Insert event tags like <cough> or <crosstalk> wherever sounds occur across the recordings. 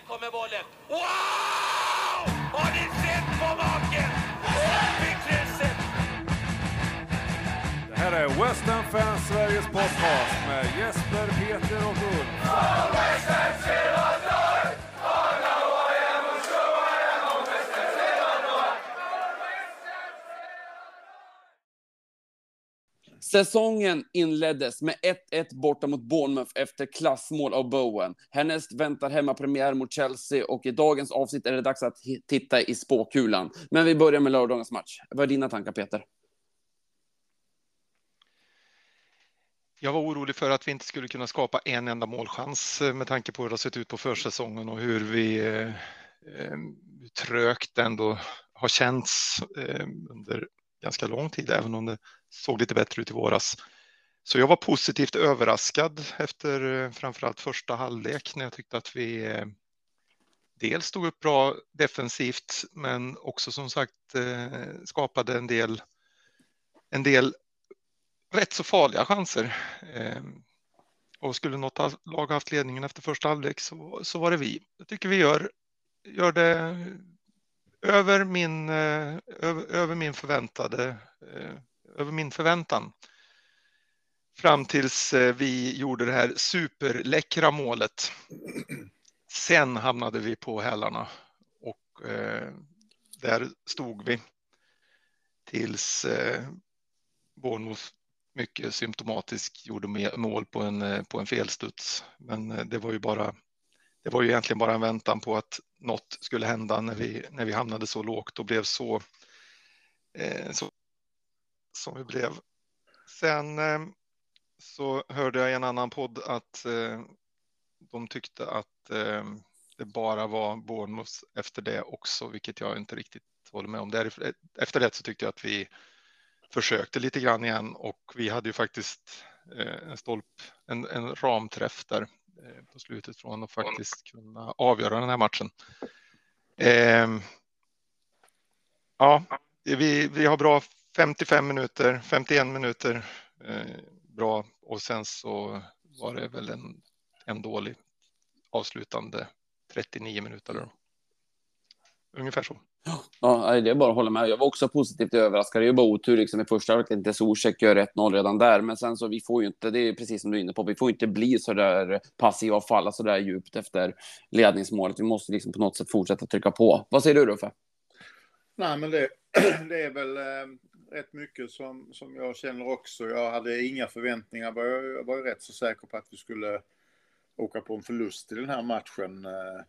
Här kommer bollen. Wow! Har ni sett på maken? Det här är West Ham Fans Sveriges podcast med Jesper, Peter och Ulf. Säsongen inleddes med 1-1 borta mot Bournemouth efter klassmål av Bowen. Härnäst väntar hemmapremiär mot Chelsea och i dagens avsnitt är det dags att titta i spåkulan. Men vi börjar med lördagens match. Vad är dina tankar, Peter? Jag var orolig för att vi inte skulle kunna skapa en enda målchans eh, med tanke på hur det har sett ut på försäsongen och hur vi eh, eh trögt ändå har känts eh, under ganska lång tid, även om det såg lite bättre ut i våras. Så jag var positivt överraskad efter eh, framförallt första halvlek när jag tyckte att vi eh, dels stod upp bra defensivt, men också som sagt eh, skapade en del en del rätt så farliga chanser. Ehm, och skulle något lag haft ledningen efter första halvlek så, så var det vi. Jag tycker vi gör, gör det över min, över, över min förväntade, över min förväntan. Fram tills eh, vi gjorde det här superläckra målet. Sen hamnade vi på hälarna och eh, där stod vi tills eh, Bournemouth mycket symptomatiskt gjorde mål på en, eh, på en felstuds. Men eh, det var ju bara, det var ju egentligen bara en väntan på att något skulle hända när vi, när vi hamnade så lågt och blev så, eh, så som vi blev. Sen eh, så hörde jag i en annan podd att eh, de tyckte att eh, det bara var Bournemouth efter det också, vilket jag inte riktigt håller med om. Efter det så tyckte jag att vi försökte lite grann igen och vi hade ju faktiskt eh, en stolp, en, en ramträff där eh, på slutet från att faktiskt kunna avgöra den här matchen. Ehm, ja, vi, vi har bra 55 minuter, 51 minuter eh, bra och sen så var det väl en, en dålig avslutande 39 minuter. Då. Ungefär så. Ja, det är bara att hålla med. Jag var också positivt överraskad. Det är ju bara otur liksom i första halvlek. Inte Zuzek gör 1-0 redan där, men sen så vi får ju inte, det är precis som du är inne på, vi får inte bli så där passiva och falla så där djupt efter ledningsmålet. Vi måste liksom på något sätt fortsätta trycka på. Vad säger du Ruffe? Nej, men det, <clears throat> det är väl eh, rätt mycket som, som jag känner också. Jag hade inga förväntningar. Var jag, jag var ju rätt så säker på att vi skulle åka på en förlust i den här matchen. Eh,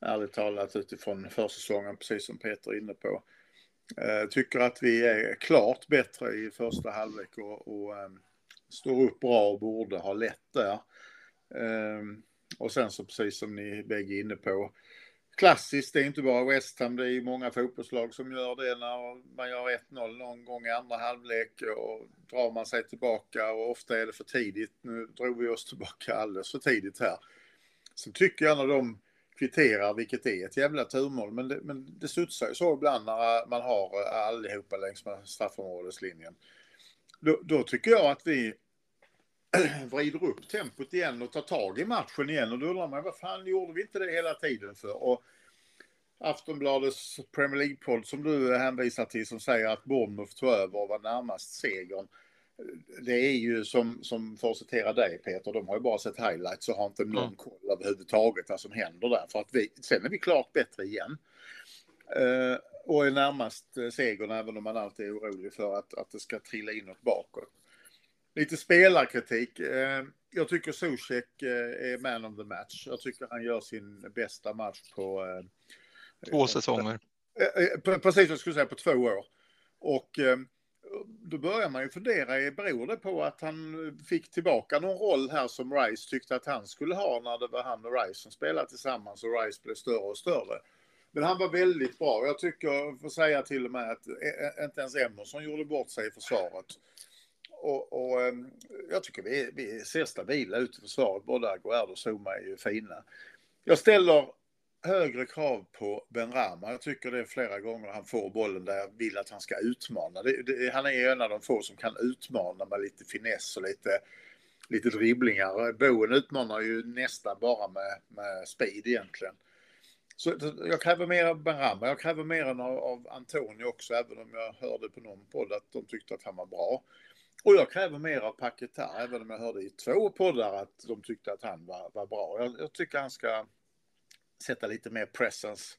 ärligt talat utifrån försäsongen, precis som Peter är inne på. Eh, tycker att vi är klart bättre i första halvlek och, och eh, står upp bra och borde ha lätt där. Eh, och sen så precis som ni bägge är inne på, klassiskt, det är inte bara West Ham, det är många fotbollslag som gör det när man gör 1-0 någon gång i andra halvlek och drar man sig tillbaka och ofta är det för tidigt. Nu drog vi oss tillbaka alldeles för tidigt här. Så tycker jag när de kvitterar, vilket är ett jävla turmål, men det, men det studsar ju så ibland när man har allihopa längs med straffområdeslinjen. Då, då tycker jag att vi <clears throat> vrider upp tempot igen och tar tag i matchen igen och då undrar man vad fan gjorde vi inte det hela tiden för? Och Aftonbladets Premier League-podd som du hänvisar till som säger att Bournemouth tog över och var närmast segern. Det är ju som, som för att citera dig Peter, de har ju bara sett highlights och har inte någon Mm. koll överhuvudtaget vad som händer där. För att vi, sen är vi klart bättre igen. Eh, och är närmast segern även om man alltid är orolig för att, att det ska trilla inåt bakåt. Lite spelarkritik. Eh, jag tycker Zuzek eh, är man of the match. Jag tycker han gör sin bästa match på... eh, Två säsonger. Pre- Precis, jag skulle säga på två år. Och då börjar man ju fundera, beror det på att han fick tillbaka någon roll här som Rice tyckte att han skulle ha när det var han och Rice som spelade tillsammans och Rice blev större och större. Men han var väldigt bra. Jag tycker, får säga till och med att inte ens Emerson gjorde bort sig i försvaret. Och, och ehm, jag tycker vi, vi ser stabila ut i försvaret. Både Aguerd och Zuma är ju fina. Jag ställer högre krav på Ben Rama. Jag tycker det är flera gånger han får bollen där jag vill att han ska utmana. Det, det, han är en av de få som kan utmana med lite finess och lite, lite dribblingar. Boen utmanar ju nästan bara med, med speed egentligen. Så jag kräver mer av Benrahma. Jag kräver mer av, av Antonio också, även om jag hörde på någon podd att de tyckte att han var bra. Och jag kräver mer av Paketa, även om jag hörde i två poddar att de tyckte att han var, var bra. Jag, jag tycker han ska sätta lite mer presence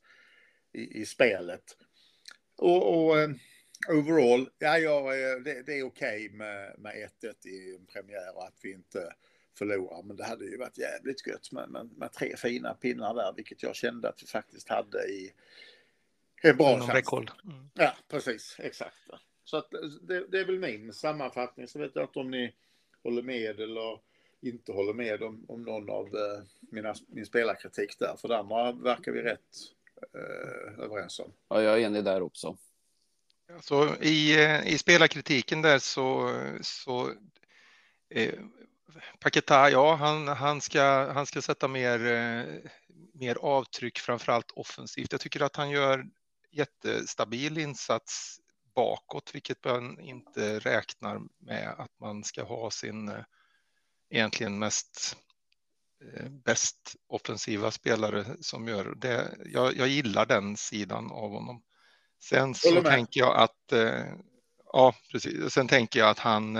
i, i spelet. Och, och um, overall, ja, ja det, det är okej okay med, med 1-1 i en premiär och att vi inte förlorar. Men det hade ju varit jävligt gött med, med, med tre fina pinnar där, vilket jag kände att vi faktiskt hade i en bra chans. Mm. Ja, precis, exakt. Så att det, det, är väl min sammanfattning. Så vet jag inte om ni håller med eller inte håller med om, om någon av eh, mina, min spelarkritik där. För det andra verkar vi rätt eh, överens om. Ja, jag är enig där också. Så i, eh, i spelarkritiken där så, så eh, Paketa, ja, han, han, ska, han ska sätta mer, eh, mer avtryck, framförallt offensivt. Jag tycker att han gör jättestabil insats bakåt, vilket man inte räknar med att man ska ha sin eh, egentligen mest eh, bäst offensiva spelare som gör det. Jag, jag gillar den sidan av honom. Sen så tänker jag att, ja, precis. Sen tänker jag att han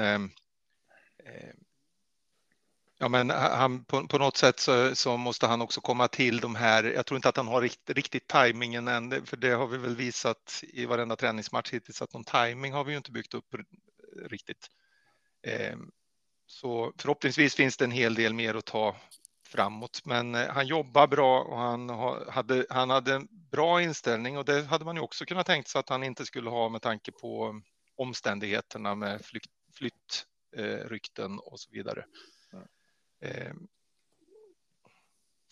Ja, men han, på, på något sätt så, så, måste han också komma till de här. Jag tror inte att han har rikt, riktigt tajmingen än, för det har vi väl visat i varenda träningsmatch hittills att någon tajming har vi ju inte byggt upp riktigt. Eh, så förhoppningsvis finns det en hel del mer att ta framåt, men eh, han jobbar bra och han hade, han hade en bra inställning och det hade man ju också kunnat tänkt sig att han inte skulle ha med tanke på omständigheterna med flytt, flyttrykten och så vidare. Eh,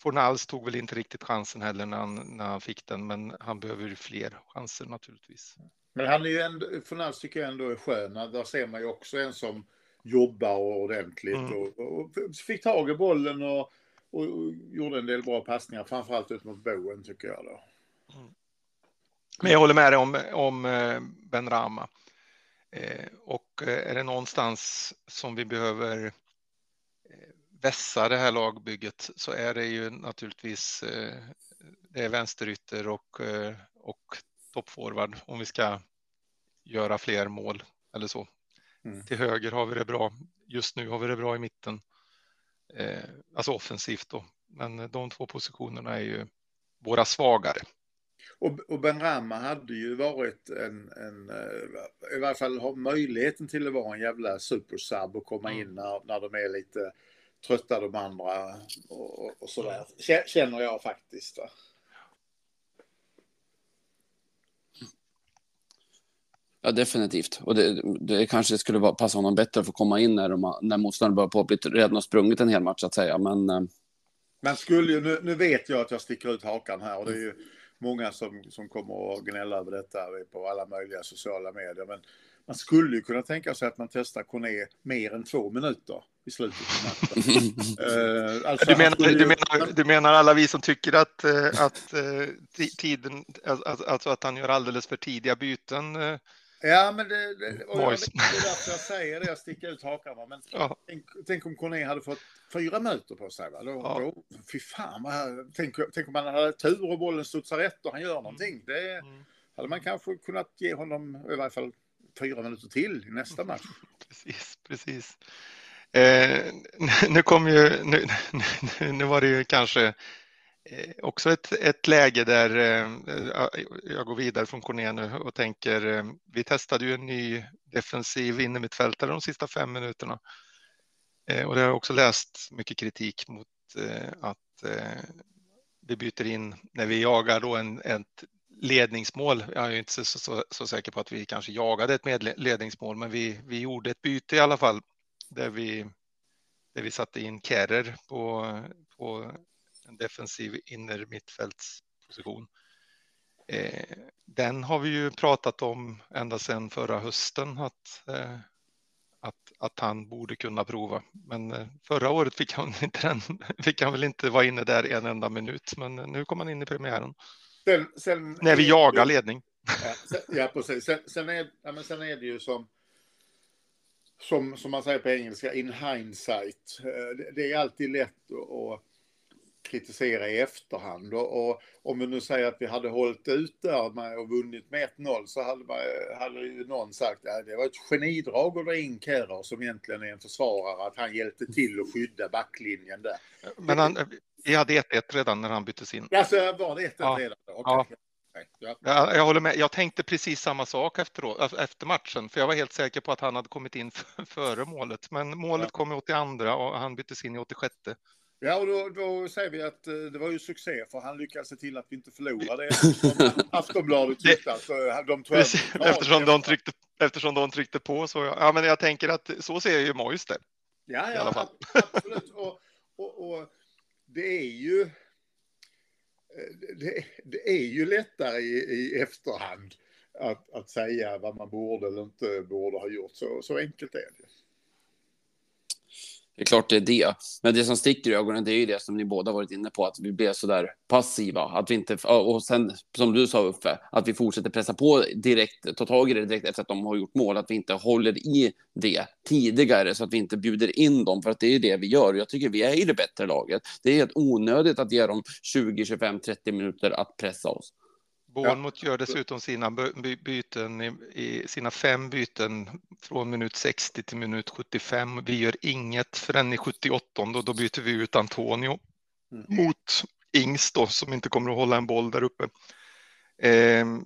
Fornals tog väl inte riktigt chansen heller när han, när han fick den, men han behöver ju fler chanser naturligtvis. Men han är ju ändå, Fornals tycker jag ändå är skön. Där ser man ju också en som jobbar ordentligt mm. och, och, fick tag i bollen och, och, och, gjorde en del bra passningar, framförallt ut mot Boen tycker jag då. Mm. Men jag håller med dig om, om eh, Ben Rama. Eh, och eh, är det någonstans som vi behöver vässa det här lagbygget så är det ju naturligtvis eh, det är vänsterytter och, eh, och toppforward om vi ska göra fler mål eller så. Mm. Till höger har vi det bra. Just nu har vi det bra i mitten. Eh, alltså offensivt då. Men de två positionerna är ju våra svagare. Och, och Ben Rama hade ju varit en, en, i varje fall har möjligheten till att vara en jävla supersub och komma mm. in när, när de är lite trötta de andra och, och sådär. Känner jag faktiskt. Va? Ja, definitivt. Och det, det kanske skulle passa honom bättre att få komma in när, de, när motståndaren börjar på att bli redan har sprungit en hel match, att säga. Men, eh, Men skulle ju, nu, nu vet jag att jag sticker ut hakan här och det är ju många som, som kommer att gnälla över detta på alla möjliga sociala medier. Men man skulle ju kunna tänka sig att man testar Corné mer än två minuter i slutet av matchen. uh, alltså du, menar, skulle... du, menar, du, menar, alla vi som tycker att, uh, att uh, tiden, alltså, alltså, att han gör alldeles för tidiga byten? Ja, men det, det, och jag, det är därför jag säger det, jag sticker ut hakan. Men ja. tänk, tänk, om Corné hade fått fyra minuter på sig. Va? Då, ja. då, fy fan, vad, tänk, tänk om han hade tur och bollen studsar rätt och han gör någonting. Det mm. hade man kanske kunnat ge honom i varje fall fyra minuter till i nästa match. <laughs> Precis, precis. Eh, <laughs> nu kom ju, nu, nu, nu, var det ju kanske eh, också ett, ett läge där eh, jag går vidare från Corné nu och tänker, eh, vi testade ju en ny defensiv innermittfältare de sista fem minuterna. Eh, och det har jag också läst mycket kritik mot eh, att eh, vi byter in när vi jagar då en, ett ledningsmål. Jag är inte så, så, så, säker på att vi kanske jagade ett ledningsmål, men vi, vi gjorde ett byte i alla fall där vi, där vi satte in Kerrer på, på en defensiv inner mittfältsposition. Eh, den har vi ju pratat om ända sedan förra hösten att, eh, att, att han borde kunna prova. Men eh, förra året fick han, <laughs> inte den, fick han väl inte vara inne där en enda minut, men nu kom han in i premiären. Sen, sen När vi jagar ledning. Ja, sen, ja precis. Sen, sen, är, ja, men sen är det ju som, som, som man säger på engelska, in hindsight. Eh, det, är alltid lätt att kritisera i efterhand. Och, och, om vi nu säger att vi hade hållit ut där och vunnit med 1-0 så hade, man, hade ju någon sagt att det var ett genidrag att dra in Kerr som egentligen är en försvarare, att han hjälpte till att skydda backlinjen där. Men han, vi hade 1-1 redan när han byttes in. Alltså var det 1-1 Ja. redan? Okay. Ja. Ja. Jag, jag håller med. Jag tänkte precis samma sak efteråt, efter matchen, för jag var helt säker på att han hade kommit in <laughs> före målet. Men målet Ja. kom i 82 och han byttes in i 86. Ja, och då, då säger vi att eh, det var ju succé för han lyckades se till att vi inte förlorade. <laughs> Aftonbladet Det- tyckte att eh, de tog eftersom, de tryckte, eftersom de tryckte på så. Ja, ja men jag tänker att så ser ju Mois det. Ja, ja absolut. Och, och, och det är ju... Eh, det, det är ju lättare i, i efterhand att, att säga vad man borde eller inte borde ha gjort. Så, så enkelt är det. Det är klart det är det. Men det som sticker i ögonen det är ju det som ni båda varit inne på, att vi blir så där passiva. Att vi inte, och sen som du sa Uffe, att vi fortsätter pressa på direkt, ta tag i det direkt efter att de har gjort mål, att vi inte håller i det tidigare så att vi inte bjuder in dem, för att det är det vi gör. Jag tycker vi är i det bättre laget. Det är helt onödigt att ge dem 20, 25, 30 minuter att pressa oss. Bournemouth gör dessutom sina by- by- byten i, i sina fem byten från minut 60 till minut 75. Vi gör inget förrän i 78 och då byter vi ut Antonio Mm. mot Ings då, som inte kommer att hålla en boll där uppe. Ehm,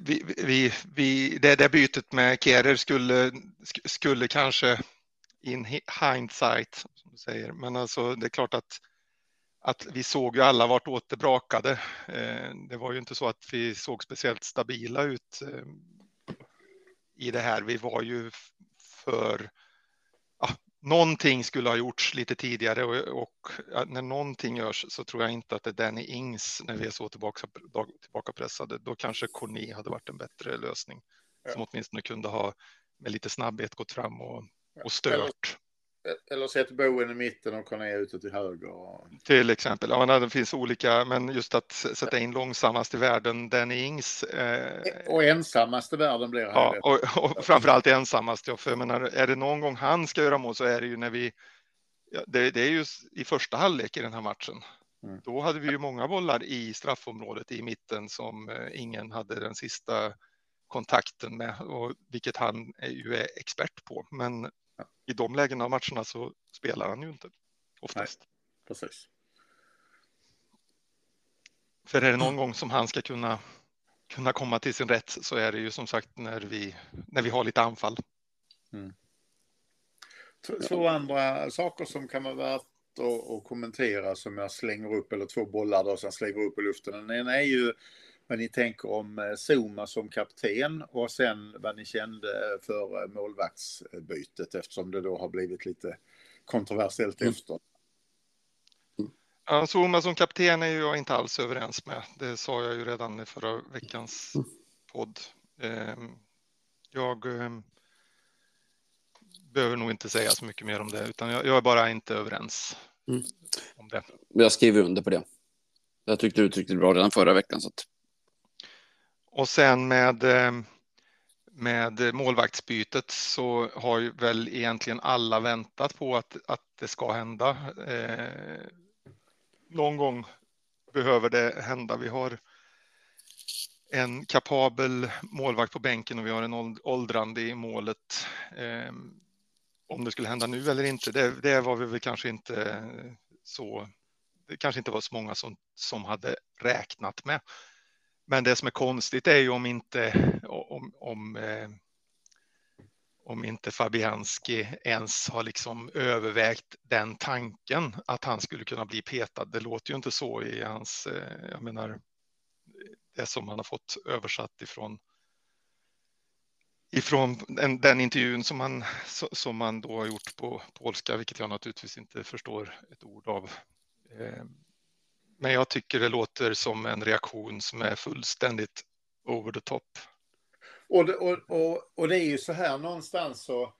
vi, vi, vi, det där bytet med Kehrer skulle, sk- skulle kanske in hi- hindsight, som du säger, men alltså det är klart att att vi såg ju alla vart det brakade. Eh, Det var ju inte så att vi såg speciellt stabila ut eh, i det här. Vi var ju för... Ja, någonting skulle ha gjorts lite tidigare och, när någonting görs så tror jag inte att det är Danny Ings när vi är så tillbaka, tillbaka pressade. Då kanske Corné hade varit en bättre lösning som åtminstone kunde ha med lite snabbhet gått fram och, och stört. Eller sätt Bowen i mitten och Corné ute till höger. Till exempel. Ja, men det finns olika, men just att sätta in långsammast i världen, Danny Ings. Eh, Och ensammaste världen blir han. ja, och, och framförallt ensammast. Ja, för jag menar, är det någon gång han ska göra mål så är det ju när vi. Ja, det, det är ju i första halvlek i den här matchen. Mm. Då hade vi ju många bollar i straffområdet i mitten som eh, ingen hade den sista kontakten med, och vilket han är ju är expert på. Men i de lägena av matcherna så spelar han ju inte oftast. Precis. För är det någon gång som han ska kunna, kunna komma till sin rätt så är det ju som sagt när vi, när vi har lite anfall. T- Två andra saker som kan vara värt att, att kommentera som jag slänger upp, eller två bollar då som jag slänger upp i luften. Den ena är ju vad ni tänker om eh, Zuma som kapten och sen vad ni kände för eh, målvaktsbytet eftersom det då har blivit lite kontroversiellt Mm. efter. Ja, Zuma som kapten är jag inte alls överens med. Det sa jag ju redan i förra veckans podd. Ehm, Jag ehm, behöver nog inte säga så mycket mer om det, utan jag, jag är bara inte överens Mm. om det. Jag skriver under på det. Jag tyckte du uttryckte det bra redan förra veckan. Så att, och sen med, eh, med målvaktsbytet så har ju väl egentligen alla väntat på att, att det ska hända. Eh, någon gång behöver det hända. Vi har en kapabel målvakt på bänken och vi har en åldrande i målet. Eh, om det skulle hända nu eller inte, det, det var vi väl kanske inte så. Det kanske inte var så många som, som hade räknat med. Men det som är konstigt är ju om inte om, om, eh, om inte Fabianski ens har liksom övervägt den tanken att han skulle kunna bli petad. Det låter ju inte så i hans, eh, jag menar, det som han har fått översatt ifrån ifrån den, den intervjun som man, som man då har gjort på polska, vilket jag naturligtvis inte förstår ett ord av. Eh, men jag tycker det låter som en reaktion som är fullständigt over the top. Och det, och, och, och det är ju så här någonstans så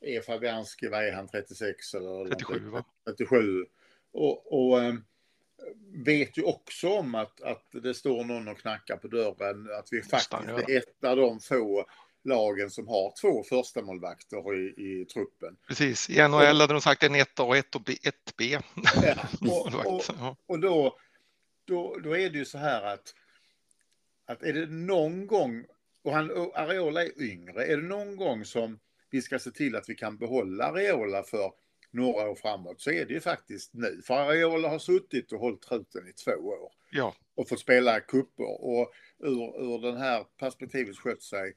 är Fabianski, vad är han, 36 eller? 37 va? 37. Och, och eh, vet ju också om att, att det står någon och knackar på dörren, att vi faktiskt är ett av de få lagen som har två första målvakter i, i truppen. Precis, i NHL hade de sagt en 1A och 1B. 1B. <laughs> Ja, och, och, och då, då, då är det ju så här att, att är det någon gång, och, han, och Areola är yngre, är det någon gång som vi ska se till att vi kan behålla Areola för några år framåt så är det ju faktiskt nu. För Areola har suttit och hållit truten i två år ja, och fått spela kupper och ur, ur den här perspektivet skött sig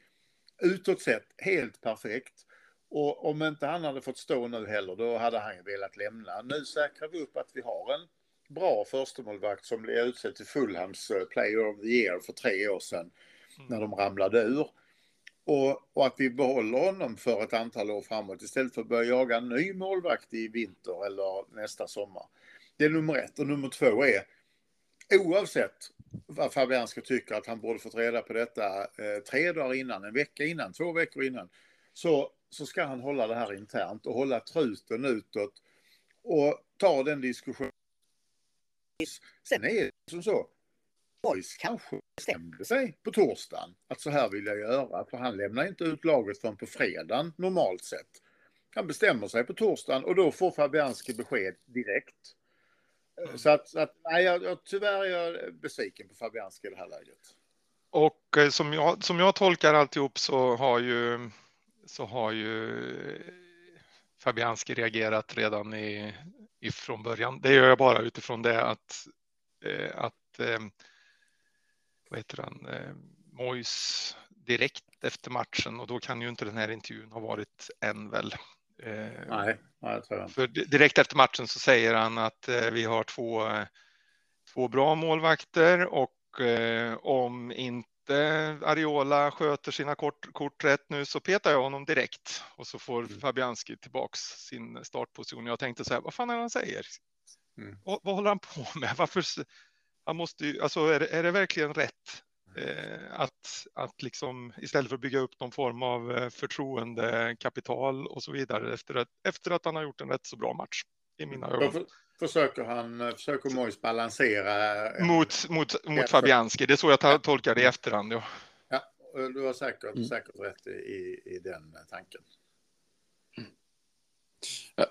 utåt sett helt perfekt. Och om inte han hade fått stå nu heller, då hade han ju velat lämna. Nu säkrar vi upp att vi har en bra förstemålvakt som blev utsedd till Fulhams eh, Player of the Year för tre år sedan när de ramlade ur. Och, och att vi behåller honom för ett antal år framåt istället för att börja jaga en ny målvakt i vinter eller nästa sommar. Det är nummer ett. Och nummer två är oavsett vad Fabianski tycker att han borde fått reda på detta eh, tre dagar innan, en vecka innan, två veckor innan, så, så ska han hålla det här internt och hålla truten utåt och ta den diskussionen. Sen är det som så, Boys kanske bestämde sig på torsdagen att så här vill jag göra, för han lämnar inte ut laget förrän på fredagen normalt sett. Han bestämmer sig på torsdagen och då får Fabianski besked direkt. Så att, så att nej, jag, jag, tyvärr är jag besviken på Fabianski i det här läget. och eh, som jag, som jag tolkar alltihop så har ju, så har ju Fabianski reagerat redan i, ifrån början. Det gör jag bara utifrån det att, eh, att eh, vad heter han, eh, Mois direkt efter matchen och då kan ju inte den här intervjun ha varit än väl. Nej, nej tror jag inte. För di- direkt efter matchen så säger han att vi har två, två bra målvakter och om inte Ariola sköter sina kort, kort rätt nu så petar jag honom direkt och så får Mm. Fabianski tillbaks sin startposition. Jag tänkte så här, vad fan är det han säger? Mm. Vad, vad håller han på med? Varför? Han måste ju, alltså är det, är det verkligen rätt? Eh, att, att liksom istället för att bygga upp någon form av eh, förtroendekapital och så vidare efter att, efter att han har gjort en rätt så bra match i mina ögon. för, försöker han, eh, försöker Mois balansera. en- Mot, mot, mot Fabianski, det är så jag tolkar det i efterhand. Ja. Ja, du har säkert, Mm. säkert rätt i, i, den eh, tanken.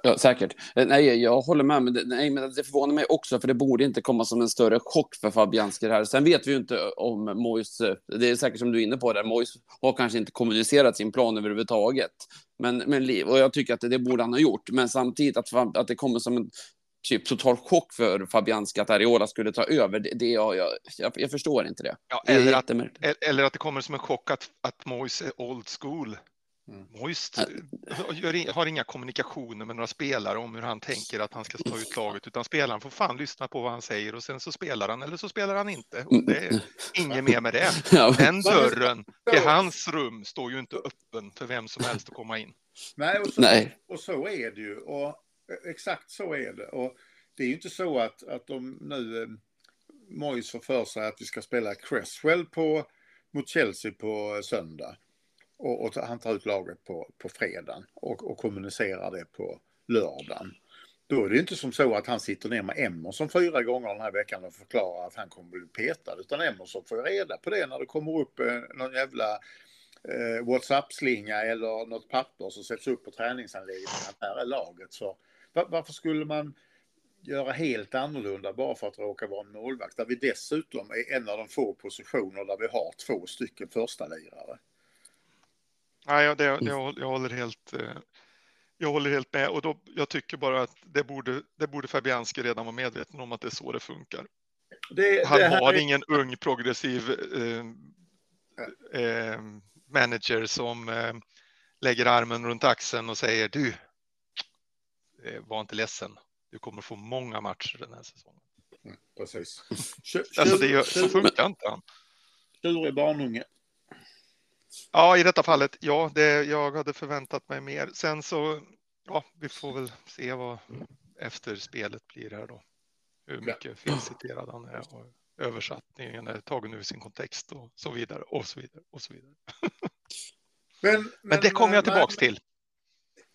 Ja, säkert. Eh, Nej, jag håller med. Men det, nej, men det förvånar mig också, för det borde inte komma som en större chock för Fabianski här. Sen vet vi ju inte om Mois, eh, det är säkert som du är inne på där, Mois har kanske inte kommunicerat sin plan överhuvudtaget. Men, men, och jag tycker att det, det borde han ha gjort. Men samtidigt att, att det kommer som en typ total chock för Fabianski att Ariola skulle ta över, det, det jag, jag, jag, jag förstår inte det. Ja, Det eller, att, jättemärkligt. e- eller att det kommer som en chock att, att Moise är old school. Mm. Moist gör har inga kommunikationer med några spelare om hur han tänker att han ska ta ut laget, utan spelaren får fan lyssna på vad han säger och sen så spelar han eller så spelar han inte. Och det är inget mer med det. <laughs> Den dörren till hans rum står ju inte öppen för vem som helst att komma in. Nej, och så, Nej. och så är det ju. Och Eh, exakt så är det. Och det är ju inte så att, att de nu eh, Mois får för sig att vi ska spela Cresswell på, mot Chelsea på eh, söndag. Och, och han tar ut laget på, på fredagen och, och kommunicerar det på lördagen. Då är det ju inte som så att han sitter ner med Emerson fyra gånger den här veckan och förklarar att han kommer bli petad. Utan Emerson får ju reda på det när det kommer upp eh, någon jävla eh, WhatsApp-slinga eller något papper som sätts upp på träningsanläggningen. att Här är laget. Så varför skulle man göra helt annorlunda bara för att råka vara en målvakt? Där vi dessutom är en av de få positioner där vi har två stycken första lirare. Nej, jag, det, jag, jag håller helt eh, jag håller helt med och då, jag tycker bara att det borde, det borde Fabianski redan vara medveten om att det är så det funkar. Det, Han det har är- ingen ung progressiv eh, eh, manager som eh, lägger armen runt axeln och säger du, var inte ledsen. Du kommer få många matcher den här säsongen. Precis. <laughs> Tjur- Alltså det så funkar inte han. Tjurig barnunge. Ja, i detta fallet, ja, det, jag hade förväntat mig mer. Sen så, ja, vi får väl se vad efter spelet blir här då. Hur mycket felciterad han är och översättningen är tagen ur sin kontext och så vidare och så vidare och så vidare. <laughs> Men, Men det kommer jag tillbaks till.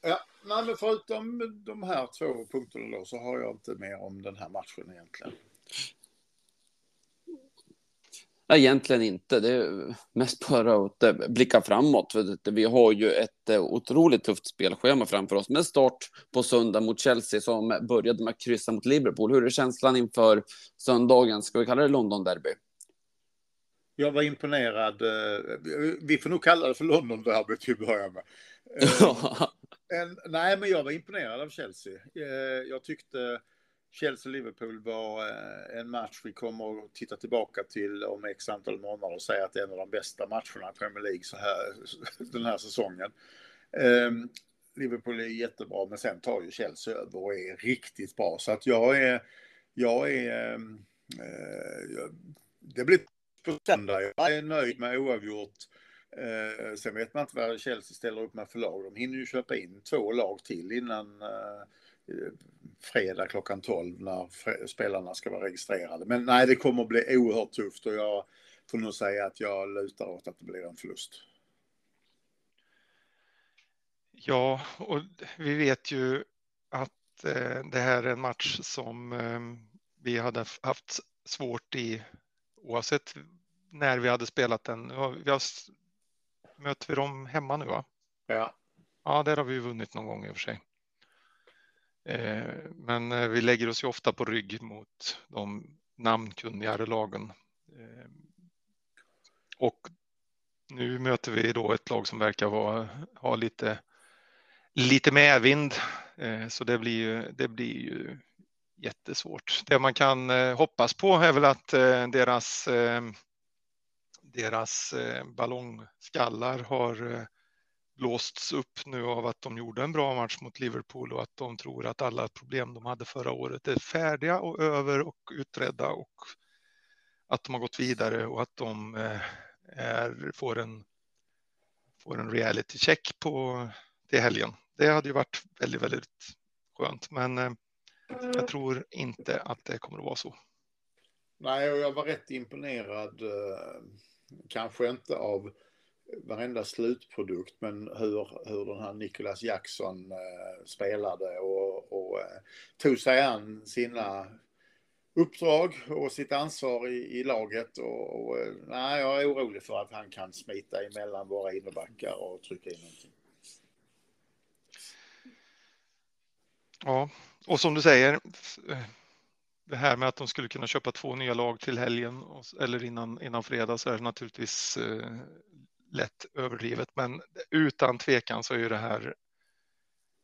Ja, nej, men förutom de här två punkterna då så har jag inte mer om den här matchen egentligen. egentligen inte. Det är mest bara att eh, blicka framåt. Vi har ju ett eh, otroligt tufft spelschema framför oss med start på söndag mot Chelsea som började med att kryssa mot Liverpool. Hur är känslan inför söndagen? Ska vi kalla det London-derby? Jag var imponerad. eh, Vi får nog kalla det för London-derby till att börja med. <laughs> En, nej, men jag var imponerad av Chelsea. Eh, Jag tyckte Chelsea-Liverpool var eh, en match vi kommer att titta tillbaka till om x antal månader och säga att det är en av de bästa matcherna i Premier League så här, <laughs> den här säsongen. Eh, Liverpool är jättebra, men sen tar ju Chelsea över och är riktigt bra. Så att jag är... Jag är ehm, jag- det blir på söndag. Jag är nöjd med oavgjort. Eh, sen vet man inte vad Chelsea ställer upp med för lag. De hinner ju köpa in två lag till innan eh, eh fredag klockan 12 när spelarna ska vara registrerade. Men nej, det kommer att bli oerhört tufft och jag får nog säga att jag lutar åt att det blir en förlust. Ja, och vi vet ju att eh, det här är en match som eh, vi hade haft svårt i oavsett när vi hade spelat den. Har- Vi har, möter vi dem hemma nu va? Ja, Ja, där har vi vunnit någon gång i och för sig. Eh, Men eh, vi lägger oss ju ofta på rygg mot de namnkunnigare lagen. Eh, Och nu möter vi då ett lag som verkar vara, ha lite, lite medvind. Så det blir ju, det blir ju jättesvårt. Det man kan hoppas på är väl att deras, deras eh, ballongskallar har eh, blåsts upp nu av att de gjorde en bra match mot Liverpool och att de tror att alla problem de hade förra året är färdiga och över och utredda och att de har gått vidare och att de eh, är, får en får en reality check på till helgen. Det hade ju varit väldigt, väldigt skönt, men jag tror inte att det kommer att vara så. nej, och jag var rätt imponerad. Kanske inte av varenda slutprodukt, men hur, hur den här Nicholas Jackson eh, spelade och, och eh, tog sig an sina uppdrag och sitt ansvar i, i laget. Och, och, eh, nej, jag är orolig för att han kan smita emellan våra innerbackar och trycka in någonting. Ja, och som du säger, det här med att de skulle kunna köpa två nya lag till helgen och- eller innan, innan fredag så är det naturligtvis eh, lätt överdrivet. Men utan tvekan så är ju det här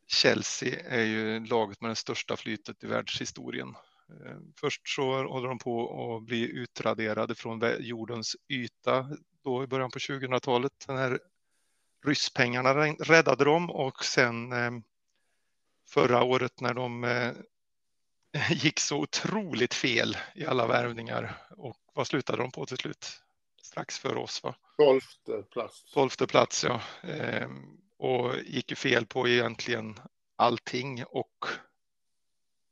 Chelsea är ju laget med det största flytet i världshistorien. Eh, Först så håller de på att bli utraderade från jordens yta då i början på 2000-talet. Den här rysspengarna räddade dem och sen eh, förra året när de eh, <laughs> gick så otroligt fel i alla värvningar. Och vad slutade de på till slut? Strax före oss, va? Tolfte plats. Tolfte plats, ja. Ehm, och gick ju fel på egentligen allting. Och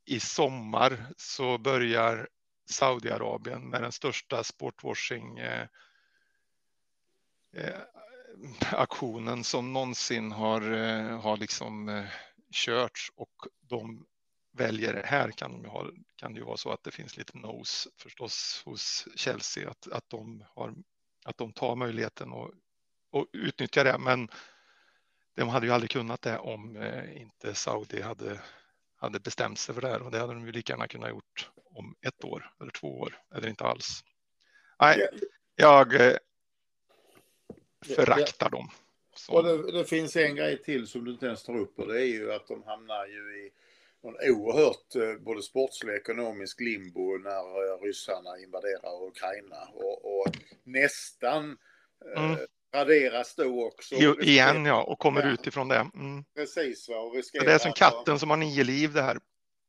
i sommar så börjar Saudiarabien med den största sportwashing eh, eh, aktionen som någonsin har, eh, har liksom körts och de väljer, här kan, de ju ha, kan det ju vara så att det finns lite nos förstås hos Chelsea att, att, de, har, att de tar möjligheten och, och utnyttjar det. Men de hade ju aldrig kunnat det om eh, inte Saudi hade, hade bestämt sig för det här och det hade de ju lika gärna kunnat gjort om ett år eller två år eller inte alls. Nej, jag eh, föraktar dem. Och Så, det, det finns en grej till som du inte ens tar upp och det är ju att de hamnar ju i någon oerhört eh, både sportslig och ekonomisk limbo när eh, ryssarna invaderar Ukraina och, och nästan eh, Mm. raderas då också. i- igen ja, och kommer Ja. utifrån det. Mm. Precis va, och riskerar Det är som att- katten som har nio liv det här.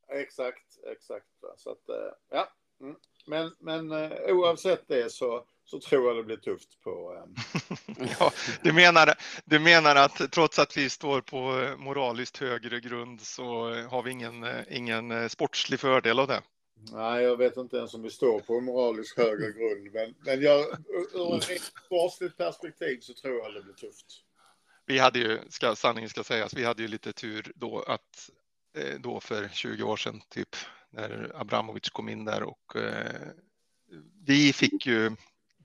Exakt, exakt. Va? Så att, ja. Mm. Men, men oavsett det så, så tror jag det blir tufft på... eh, <laughs> Ja, du, menar, du menar att trots att vi står på eh, moraliskt högre grund så har vi ingen, eh, ingen eh, sportslig fördel av det? Nej, jag vet inte ens om vi står på en moralisk högre grund. Men, men jag, ur- ett sportsligt perspektiv så tror jag det blir tufft. Vi hade ju, ska, sanningen ska sägas, vi hade ju lite tur då att då för 20 år sedan typ när Abramovic kom in där och eh, vi fick ju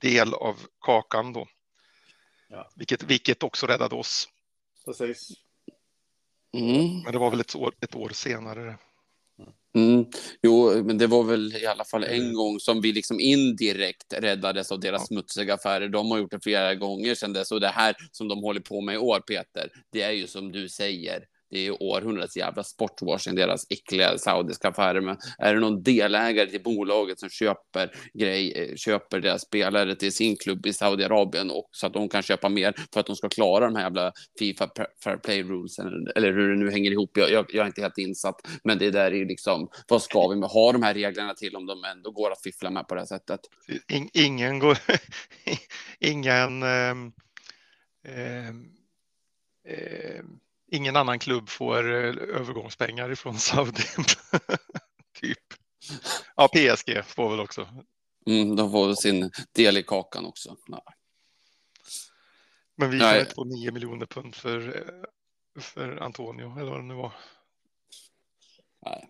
del av kakan då. Ja. Vilket, vilket också räddade oss. Precis. Mm. Men det var väl ett år, ett år senare. Mm. Jo, men det var väl i alla fall en gång som vi liksom indirekt räddades av deras Ja. smutsiga affärer. De har gjort det flera gånger sedan dess och det här som de håller på med i år, Peter, det är ju som du säger. Det är ju århundradets jävla sportwashing, deras äckliga saudiska affärer. Men är det någon delägare till bolaget som köper, grej, eh, köper deras spelare till sin klubb i Saudiarabien och så att de kan köpa mer för att de ska klara de här jävla Fifa Fair Play Rules eller, eller hur det nu hänger ihop. Jag, jag, jag är inte helt insatt, men det där är ju liksom, vad ska vi med ha de här reglerna till om de ändå går att fiffla med på det här sättet? In, ingen går... <laughs> ingen... um, um, um ingen annan klubb får eh, övergångspengar ifrån Saudi. <laughs> typ. Ja, PSG får väl också. Mm, de får sin del i kakan också. Ja. Men vi Nej. kan inte få 9 miljoner pund för, eh, för Antonio, eller vad det nu var. Nej.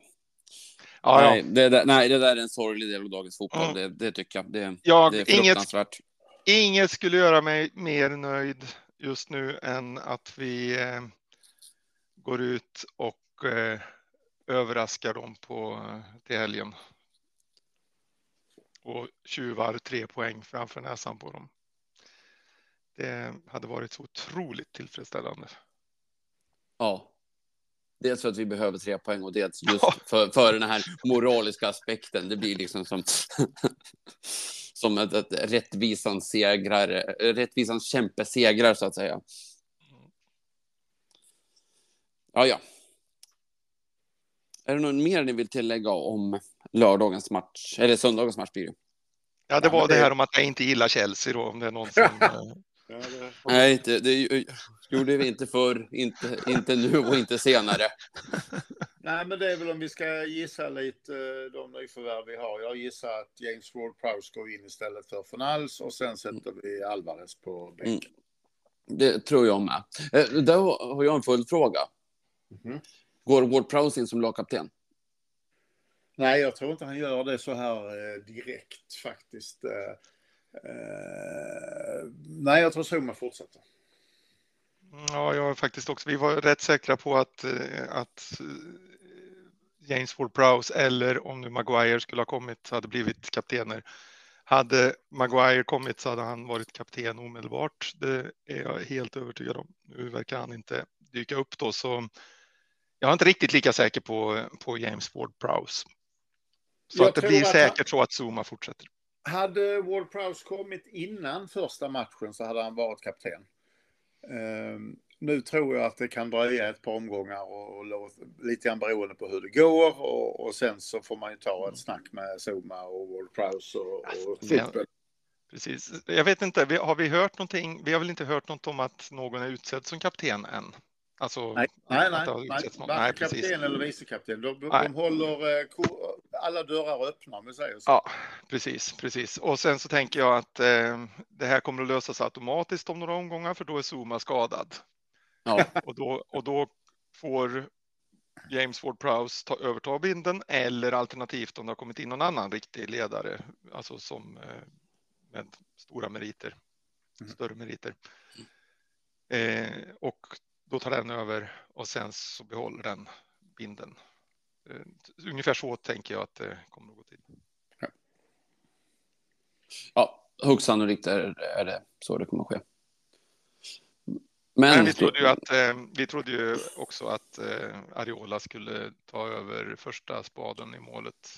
Ja, nej, ja. det där, nej, det där är en sorglig del av dagens fotboll. Mm. Det, det tycker jag. Det, Jag, det är inget, fruktansvärt. inget skulle göra mig mer nöjd just nu än att vi eh, går ut och eh, överraskar dem på, eh, till helgen. Och tjuvar tre poäng framför näsan på dem. Det hade varit så otroligt tillfredsställande. Ja. Dels för att vi behöver tre poäng och dels just Ja. för, för den här moraliska aspekten. Det blir liksom som, <laughs> som ett, ett rättvisans segrar, rättvisans kämpesegrar så att säga. Ja, ja. Är det något mer ni vill tillägga om lördagens match? Eller söndagens match blir det. Ja, det var det det- här om att jag inte gillar Chelsea då, om det är någon som... <laughs> eh. Nej, det, det gjorde vi inte förr, inte, inte nu och inte senare. <laughs> Nej, men det är väl om vi ska gissa lite eh, de nyförvärv vi har. Jag gissar att James Ward-Prowse går in istället för Fornals och sen sätter vi Alvarez på bänken. Mm. Det tror jag med. Eh, Där har jag en följdfråga. Mhm. Går Ward Prowse in som lagkapten? Nej, jag tror inte han gör det så här eh, direkt faktiskt. Eh, eh, nej, jag tror Zuma fortsätter. Ja, jag är faktiskt också. Vi var rätt säkra på att, att James Ward-Prowse eller om nu Maguire skulle ha kommit hade blivit kaptener. Hade Maguire kommit så hade han varit kapten omedelbart. Det är jag helt övertygad om. Nu verkar han inte dyka upp då, så jag är inte riktigt lika säker på, på James Ward-Prowse. Så Jag att det blir att han- säkert så att Zuma fortsätter. Hade Ward-Prowse kommit innan första matchen så hade han varit kapten. Eh, nu tror jag att det kan dröja ett par omgångar och, och låt, lite grann beroende på hur det går och, och sen så får man ju ta ett snack med Zuma och Ward-Prowse och, och Ja. Precis. Jag vet inte, har vi hört någonting? Vi har väl inte hört något om att någon är utsedd som kapten än? Alltså, Nej, nej, nej. nej, Nej, kapten eller vicekapten. De, de, de håller eh, alla dörrar öppna om vi säger så. Ja, precis, precis. Och sen så tänker jag att eh, det här kommer att lösas automatiskt om några omgångar, för då är Zuma skadad. Ja, <laughs> Och då, och då får James Ward-Prowse ta, överta binden eller alternativt om det har kommit in någon annan riktig ledare, alltså som eh, med stora meriter, Mm. större meriter. Eh, och då tar den över och sen så behåller den binden. Eh, ungefär så tänker jag att det kommer att gå till. ja högst sannolikt är, är det så det kommer att ske. Men Men, vi trodde ju att eh, vi trodde ju också att eh, Ariola skulle ta över första spaden i målet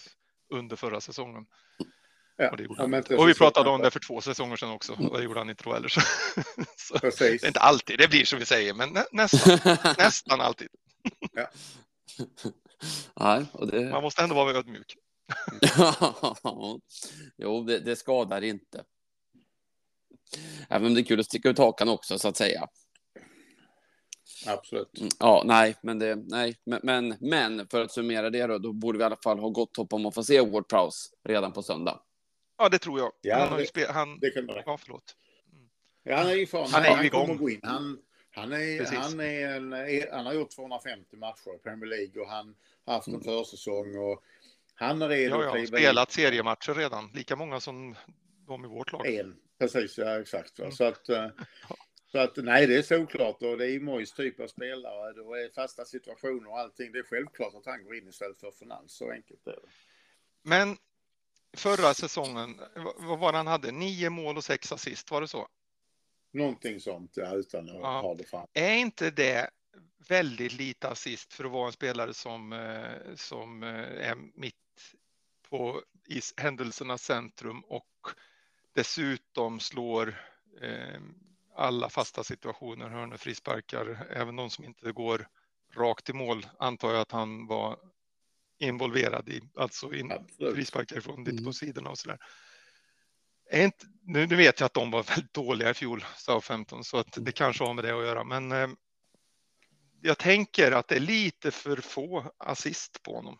under förra säsongen. Ja, Och, ja, och vi pratade om det för två säsonger sedan också och det gjorde han inte då heller. Så, <laughs> så, det är inte alltid det blir som vi säger, men nä, nästan, <laughs> nästan alltid. <laughs> Nej, och det... Man måste ändå vara ödmjuk. jo, det, det skadar inte. Även om det är kul att sticka ut hakan också, så att säga. Absolut. Mm, Ja, nej, men det, nej, men, men, men för att summera det då, då borde vi i alla fall ha gott hopp om att få se Ward Prowse redan på söndag. Ja, det tror jag. Ja, han har ju det- spel, han, Det kan vara. ja, förlåt. Ja, han är ju fan, Han är han igång. kommer gå in. Han, han, är, Precis. han, är en, han har gjort 250 matcher i Premier League och han har haft en Mm. försäsong och han är redo Ja, ja, spelat in. seriematcher redan, lika många som de i vårt lag. En, precis, ja exakt. Mm. Så att, eh, så att nej, det är såklart och det är Mojs typ av spelare. Det är fasta situationer och allting. Det är självklart att han går in istället för Fernandes. Så enkelt är det. Men förra säsongen, vad- var det han hade? Nio mål och sex assist, var det så? Någonting sånt, ja, utan att Ja. ha det fram. Är inte det väldigt lite assist för att vara en spelare som, eh, som eh, är mitt på i händelsernas centrum och dessutom slår eh, alla fasta situationer, hörnor, frisparkar, även de som inte går rakt i mål antar jag att han var involverad i, alltså in, Absolut. frisparkar från lite Mm. på sidorna och sådär. Är inte, nu, nu vet jag att de var <laughs> väldigt dåliga i fjol, Southampton, så att det kanske har med det att göra. Men eh, jag tänker att det är lite för få assist på honom.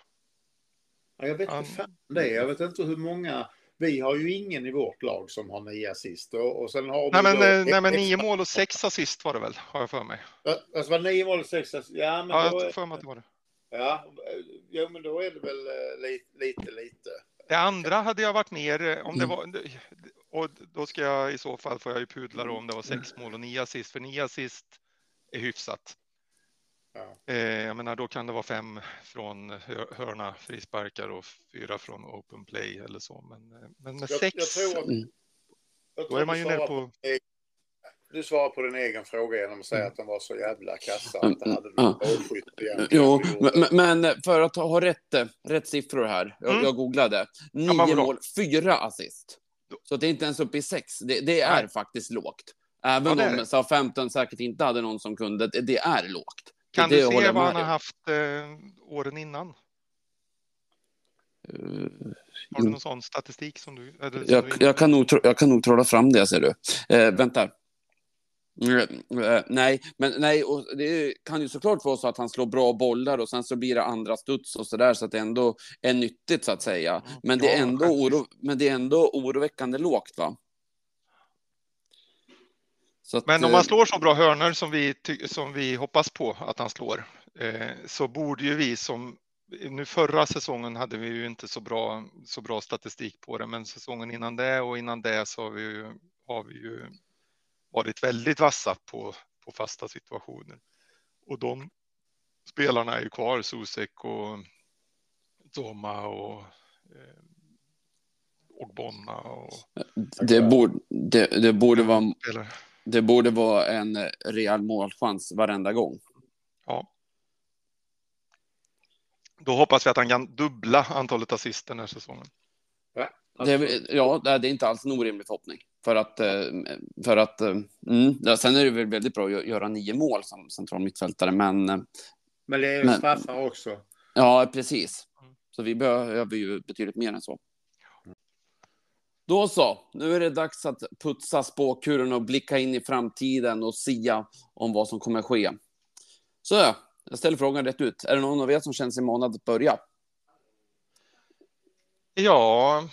Ja, jag vet inte fan det är. Jag vet inte hur många. Vi har ju ingen i vårt lag som har nio assist. Och, och sen har Nej, men, då eh, nej, men nio mål och sex assist var det väl, har jag för mig. Alltså var nio mål och sex assist? Ja, men Ja, jag har för mig att det var det. Ja, eh, jo, men då är det väl eh, lite, lite, lite. Det andra hade jag varit mer eh, om det Mm. var. Och då ska jag i så fall får jag ju pudla då om det var sex mål och nio assist, för nio assist är hyfsat. Ja. Eh, jag menar, då kan det vara fem från hör- hörna, frisparkar och fyra från open play eller så. Men, men med Jag, sex, jag tror att, Mm. jag då tror är man ju nere på. Du svarar på din egen fråga genom att säga att de var så jävla kassa. Att det hade Ja. du målskytt egentligen. Jo, men, men för att ha rätt, rätt siffror här. Jag, Mm. jag googlade. Nio vadå? mål, fyra assist. Så det är inte ens uppe i sex. Det, det är Nej. faktiskt lågt. Även Ja, det om det. Southampton säkert inte hade någon som kunde. Det, det är lågt. Kan det du se vad han har haft eh, åren innan? Eh, Har du någon sån statistik som du? Eller, som du Jag, inne jag, kan nog, jag kan nog trolla fram det, ser du. Eh, vänta. Eh, nej, men nej, och det kan ju såklart vara så att han slår bra bollar och sen så blir det andra studs och så där så att det ändå är nyttigt så att säga. Men det är ändå, oro, men det är ändå oroväckande lågt, va? Att, Men om eh, han slår så bra hörnor som vi, som vi hoppas på att han slår, eh, så borde ju vi som nu förra säsongen hade vi ju inte så bra, så bra statistik på det, men säsongen innan det och innan det så har vi ju, har vi ju varit väldigt vassa på, på fasta situationer. Och de spelarna är ju kvar, Susek och Toma och eh, Ogbonna och det, borde, det, det, borde vara, det borde vara en rejäl målchans varenda gång. Ja. Då hoppas vi att han kan dubbla antalet assist den här säsongen. Det är, ja, det är inte alls en orimlig förhoppning. För att, eh, för att eh, mm, ja, sen är det väl väldigt bra att göra nio mål som central mittfältare, men eh, Men det är ju straffar också. ja, precis. Så vi behöver ju betydligt mer än så. Då så, nu är det dags att putsa spåkuren och blicka in i framtiden och sia om vad som kommer ske. Så, jag ställer frågan rätt ut. Är det någon av er som känner sig manad att börja? Ja,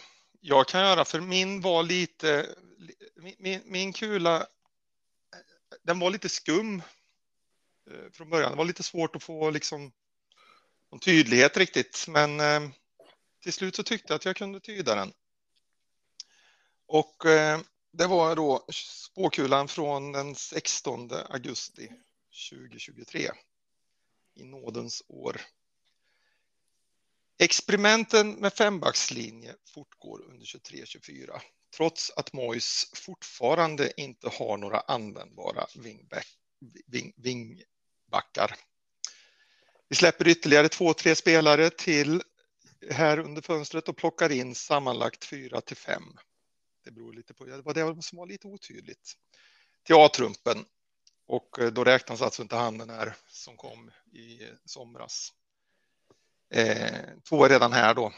jag kan göra för min var lite, min, min, min kula, den var lite skum eh, från början. Det var lite svårt att få liksom någon tydlighet riktigt, men eh, till slut så tyckte jag att jag kunde tyda den. Och eh, det var då spåkulan från den 16 augusti 2023 i nådens år. Experimenten med fembackslinje fortgår under 23-24 trots att Mois fortfarande inte har några användbara wingback, wing, wingbackar. Vi släpper ytterligare två, tre spelare till här under fönstret och plockar in sammanlagt fyra till fem. Det beror lite på, det var det som var lite otydligt. Till A-trumpen. Och eh, då räknas alltså inte han den här som kom i somras. Eh, två är redan här då.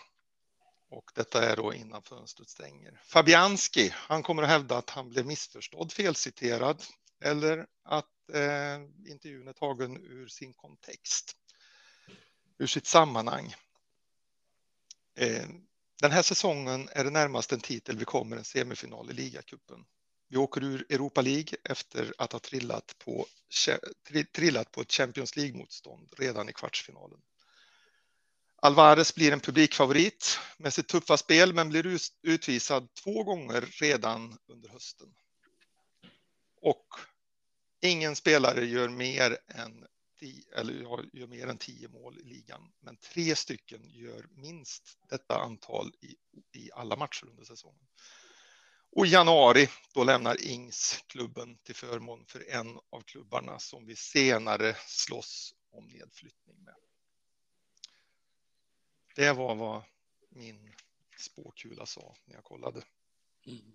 Och detta är då innan fönstret stänger. Fabianski, han kommer att hävda att han blev missförstådd, felciterad eller att eh, intervjun är tagen ur sin kontext, ur sitt sammanhang. Eh, den här säsongen är det närmast en titel vi kommer en semifinal i ligacupen. Vi åker ur Europa League efter att ha trillat på, trillat på ett Champions League-motstånd redan i kvartsfinalen. Alvarez blir en publikfavorit med sitt tuffa spel men blir utvisad två gånger redan under hösten. Och ingen spelare gör mer än eller gör mer än tio mål i ligan, men tre stycken gör minst detta antal i, i alla matcher under säsongen. Och i januari, då lämnar Ings klubben till förmån för en av klubbarna som vi senare slåss om nedflyttning med. Det var vad min spåkula sa när jag kollade. Mm.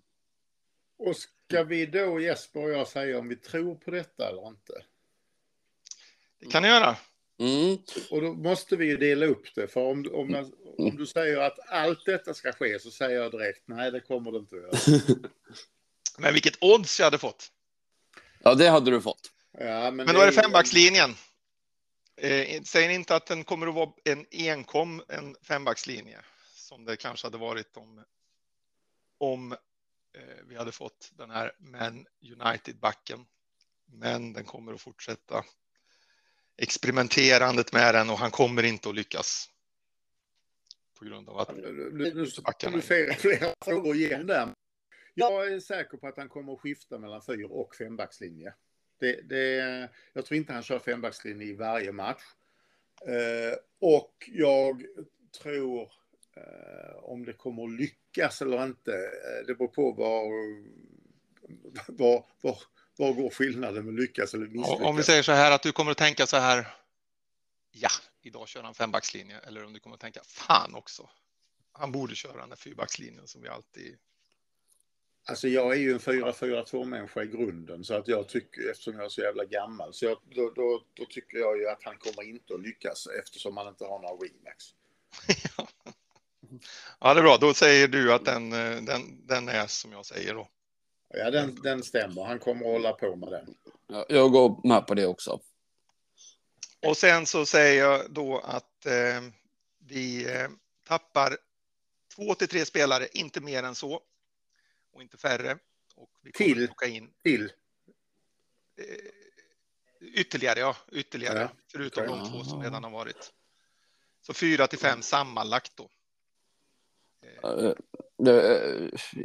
Och ska vi då Jesper och jag säga om vi tror på detta eller inte? Det kan ni göra. Mm. Och då måste vi ju dela upp det. För om, om, om du säger att allt detta ska ske så säger jag direkt nej, det kommer det inte att göra. men vilket odds jag hade fått. Ja, det hade du fått. Ja, men, men då är det fembackslinjen. Eh, säger inte att den kommer att vara en enkom, en fembackslinje som det kanske hade varit om, om eh, vi hade fått den här Man United-backen. Men den kommer att fortsätta experimenterandet med den och han kommer inte att lyckas. På grund av att... Nu, nu, nu flera, flera frågor igen där. Jag är säker på att han kommer att skifta mellan fyr och fembackslinje. Det, det, jag tror inte han kör fembackslinje i varje match. Eh, och jag tror eh, om det kommer att lyckas eller inte, eh, det beror på var, var, var, var går skillnaden med lyckas eller misslyckas. Om vi säger så här att du kommer att tänka så här. Ja, idag kör han fembackslinje. Eller om du kommer att tänka fan också. Han borde köra den där fyrbackslinjen som vi alltid. Alltså jag är ju en 4-4-2 människa i grunden så att jag tycker eftersom jag är så jävla gammal så jag, då, då, då, tycker jag ju att han kommer inte att lyckas eftersom han inte har några remax. <laughs> ja, det är bra. Då säger du att den, den, den är som jag säger då. Ja, den, den stämmer. Han kommer att hålla på med den. Ja, jag går med på det också. Och sen så säger jag då att eh, vi eh, tappar två till tre spelare, inte mer än så. Och inte färre. Och vi till? In, till? Eh, ytterligare, ja. Ytterligare. Ja. Förutom okay. de två som redan har varit. Så fyra till fem sammanlagt då. Uh,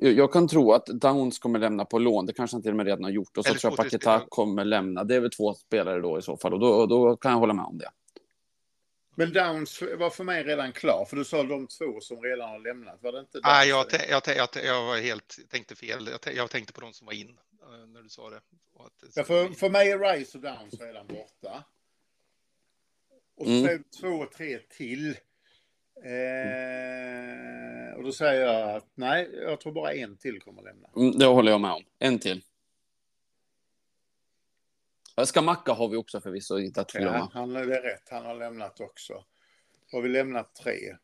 jag kan tro att Downs kommer lämna på lån. Det kanske han till och med redan har gjort. Och så tror jag Paketa kommer lämna. Det är väl två spelare då i så fall. Och då, då kan jag hålla med om det. Men Downs var för mig redan klar. För du sa de två som redan har lämnat. Var det inte Downs? Nej, jag, jag, jag, jag var helt, tänkte fel. Jag, jag tänkte på de som var in eh, när du sa det. Att, ja, för, för mig är Rice och Downs redan borta. Och så mm. två, tre till. Eh, och då säger jag att nej, jag tror bara en till kommer att lämna. Mm, det håller jag med om. En till. Skamacka har vi också förvisso inte att glömma. Ja, han är rätt. Han har lämnat också. Har vi lämnat tre?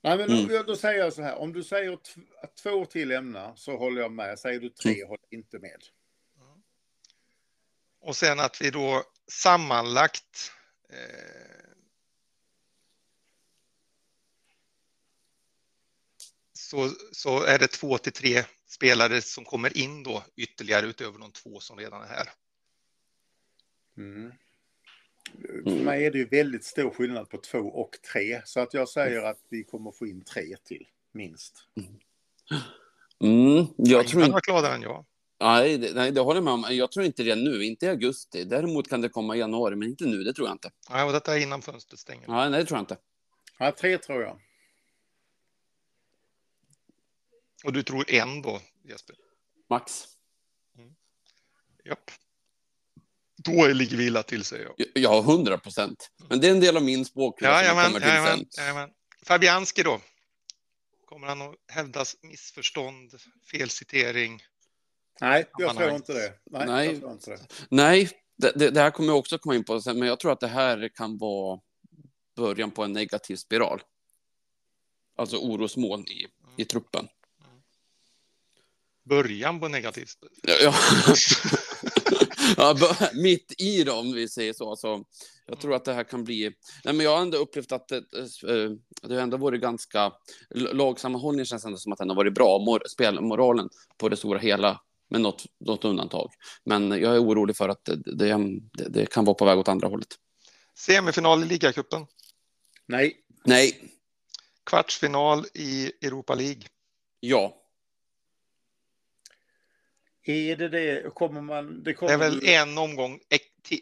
Nej, men mm. då, då, säger jag så här. Om du säger att två till lämnar så håller jag med. Säger du tre mm. håller inte med. Och sen att vi då sammanlagt eh, så, så är det två till tre spelare som kommer in då ytterligare utöver de två som redan är här. Mm. För mig är det ju väldigt stor skillnad på två och tre, så att jag säger att vi kommer få in tre till, minst. Mm, jag tror inte... gladare än jag. Nej det, nej, det håller jag med om. Jag tror inte det nu, inte i augusti. Däremot kan det komma i januari, men inte nu, det tror jag inte. Nej, och detta är innan fönstret stänger. Nej, nej, det tror jag inte. Ja, tre tror jag. Och du tror en då, Jesper? Max. Mm. Japp. Då ligger vi illa till, säger jag. Ja, hundra procent. Men det är en del av min språkgrupp ja, som kommer till jajamän, sen. Jajamän. Fabianski då? Kommer han att hävdas missförstånd, felcitering? Nej, jag tror inte det. Nej, Nej, jag tror inte det. Nej det, det, det, här kommer jag också komma in på sen, men jag tror att det här kan vara början på en negativ spiral. Alltså orosmoln i, mm. i truppen början på negativt. Ja, ja. <laughs> ja, mitt i dem, om vi säger så. Alltså, jag tror att det här kan bli... Nej, men jag har ändå upplevt att det, eh, det har ändå varit ganska... Lagsammanhållningen känns ändå som att den har varit bra. Mor, spelmoralen på det stora hela, med något, något undantag. Men jag är orolig för att det, det, det kan vara på väg åt andra hållet. Semifinal i ligacupen? Nej. Nej. Kvartsfinal i Europa League. Ja. Är det det? Kommer man... Det, kommer Det är väl du- en omgång.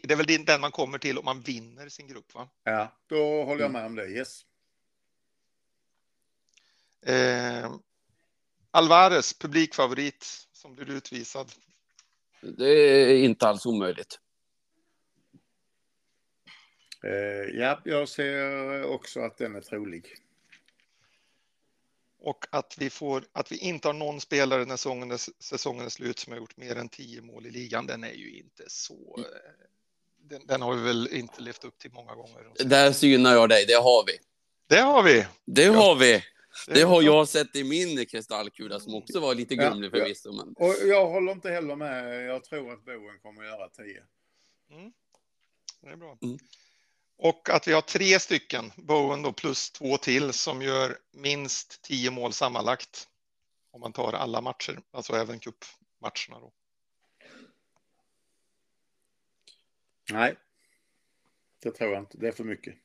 Det är väl den man kommer till om man vinner sin grupp, va? Ja, då håller jag med om det. Yes. Eh, Alvarez, publikfavorit, som blir utvisad. Det är inte alls omöjligt. Eh, ja, jag ser också att den är trolig. Och att vi, får, att vi inte har någon spelare när säsongen är, säsongen är slut som har gjort mer än tio mål i ligan, den är ju inte så... eh, Den, den har vi väl inte levt upp till många gånger. Där synar jag dig, det har vi. Det har vi! Det har vi. Det har jag sett i min kristallkula som också var lite grumlig ja. förvisso. Men... Och jag håller inte heller med. Jag tror att Boen kommer att göra 10. Det är bra. Mm. Och att vi har tre stycken, Bowen då plus två till, som gör minst tio mål sammanlagt. Om man tar alla matcher, alltså även cupmatcherna då. Nej, det tror jag inte. Det är för mycket.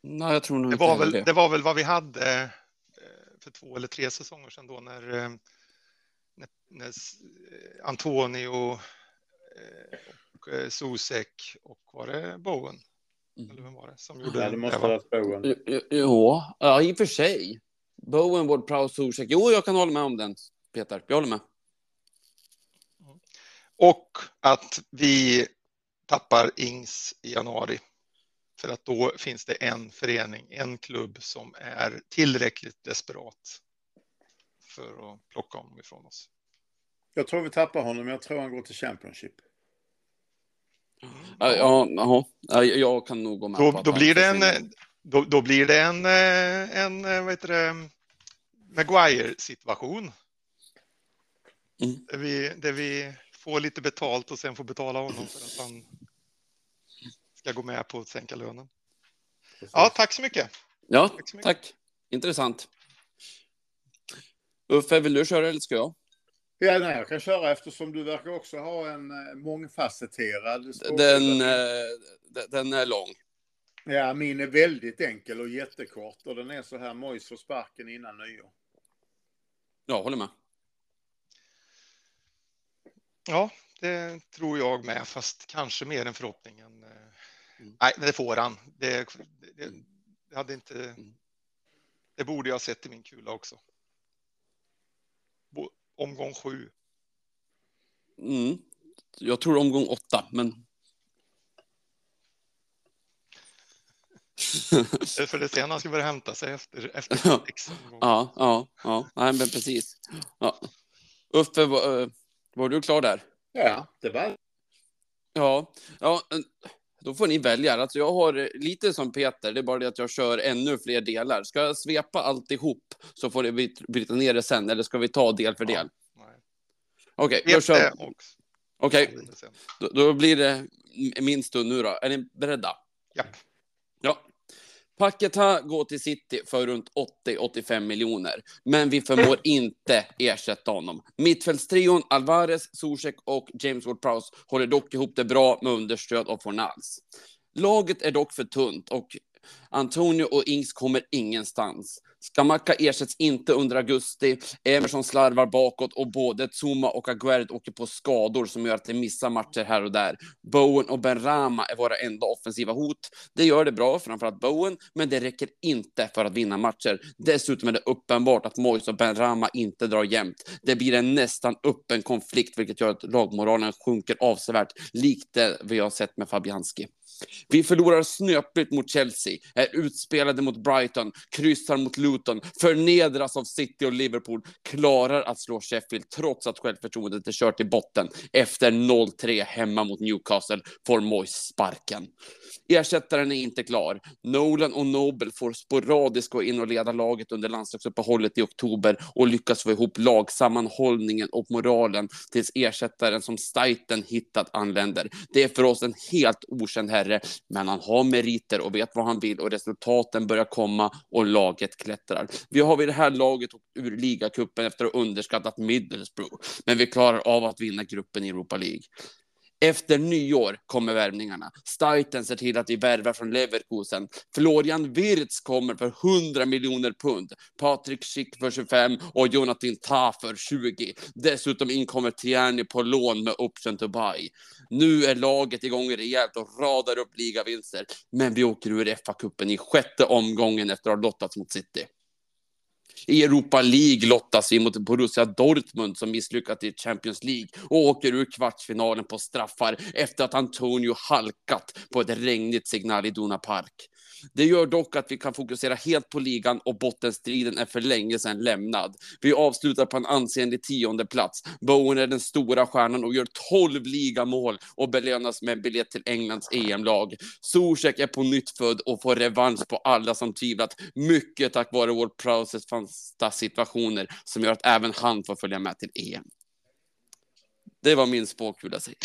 Nej, jag tror nog Det var, väl, det var väl vad vi hade eh, för två eller tre säsonger sedan då när, eh, när, när eh, Antonio och Sosek och var det Bowen? Mm. Eller vem var det som gjorde Ja, det måste ha varit Boen. Jo, ja, i och för sig. Bowen, Ward Prowse, Zuzek. Jo, jag kan hålla med om den, Peter. Jag håller med. Och att vi tappar Ings i januari. För att då finns det en förening, en klubb som är tillräckligt desperat för att plocka honom ifrån oss. Jag tror vi tappar honom. Jag tror han går till Championship. Ja, ja, ja, jag kan nog gå med på Då, att då, blir det en, då, då blir det en, eh, en eh, vad heter det, Maguire-situation. Mm. Där, vi, där vi får lite betalt och sen får betala honom för att han ska gå med på att sänka lönen. Ja, tack så mycket. Ja, Tack så mycket. tack. Intressant. Uffe, vill du köra eller ska jag? Ja, nej, jag kan köra eftersom du verkar också ha en eh, mångfacetterad. Den, eh, den- är lång. Ja, min är väldigt enkel och jättekort och den är så här Mojs får sparken innan nyår. Jag håller med. Ja, det tror jag med, fast kanske mer än förhoppningen. Mm. Nej, men det får han. Det, det, det hade inte. Det borde jag ha sett i min kula också. Omgång sju. Mm. Jag tror omgång åtta, men... För det är sen han ska börja hämta sig efter, efter Ja. sex. Ja, ja, ja. Nej, men precis. Ja. Uffe, var, eh, var du klar där? Ja, det var Ja, ja, då får ni välja. Alltså jag har eh, lite som Peter, det är bara det att jag kör ännu fler delar. Ska jag svepa alltihop så får vi bryta ner det sen, eller ska vi ta del för Ja. del? Nej. Okej, då Vet kör Okej, då, då blir det min stund nu då. Är ni beredda? Japp. Ja. Paketa går till City för runt 80-85 miljoner, men vi förmår <laughs> inte ersätta honom. Mittfältstrion Alvarez, Zuzek och James Ward-Prowse håller dock ihop det bra med understöd av Fornals. Laget är dock för tunt och Antonio och Ings kommer ingenstans. Skamacka ersätts inte under augusti. Emerson slarvar bakåt och både Zuma och Aguerd åker på skador som gör att de missar matcher här och där. Bowen och Benrama är våra enda offensiva hot. Det gör det bra, framförallt Bowen, men det räcker inte för att vinna matcher. Dessutom är det uppenbart att Moise och Benrama inte drar jämnt. Det blir en nästan öppen konflikt, vilket gör att lagmoralen sjunker avsevärt, likt det vi har sett med Fabianski. Vi förlorar snöpligt mot Chelsea, är utspelade mot Brighton, kryssar mot Luton, förnedras av City och Liverpool, klarar att slå Sheffield trots att självförtroendet är kört i botten. Efter 0-3 hemma mot Newcastle får Moyes sparken. Ersättaren är inte klar. Nolan och Nobel får sporadiskt gå in och leda laget under landslagsuppehållet i oktober och lyckas få ihop lagsammanhållningen och moralen tills ersättaren som Staiten hittat anländer. Det är för oss en helt okänd herre, men han har meriter och vet vad han vill och resultaten börjar komma och laget klättrar. Vi har vid det här laget åkt ur ligacupen efter att ha underskattat Middlesbrough, men vi klarar av att vinna gruppen i Europa League. Efter nyår kommer värvningarna. Steiten ser till att vi värvar från Leverkusen. Florian Wirtz kommer för 100 miljoner pund. Patrik Schick för 25 och Jonathan Tah för 20. Dessutom inkommer Tierney på lån med option to buy. Nu är laget igång rejält och radar upp ligavinster. Men vi åker ur FA-cupen i sjätte omgången efter att ha lottats mot City. I Europa League lottas vi mot Borussia Dortmund som misslyckat i Champions League och åker ur kvartsfinalen på straffar efter att Antonio halkat på ett regnigt signal i Duna Park. Det gör dock att vi kan fokusera helt på ligan och bottenstriden är för länge sedan lämnad. Vi avslutar på en ansenlig tionde plats. Bowen är den stora stjärnan och gör 12 ligamål och belönas med en biljett till Englands EM-lag. Zuzek är på nytt född och får revansch på alla som tvivlat. Mycket tack vare vår Prowses fasta situationer som gör att även han får följa med till EM. Det var min spåkula. säger.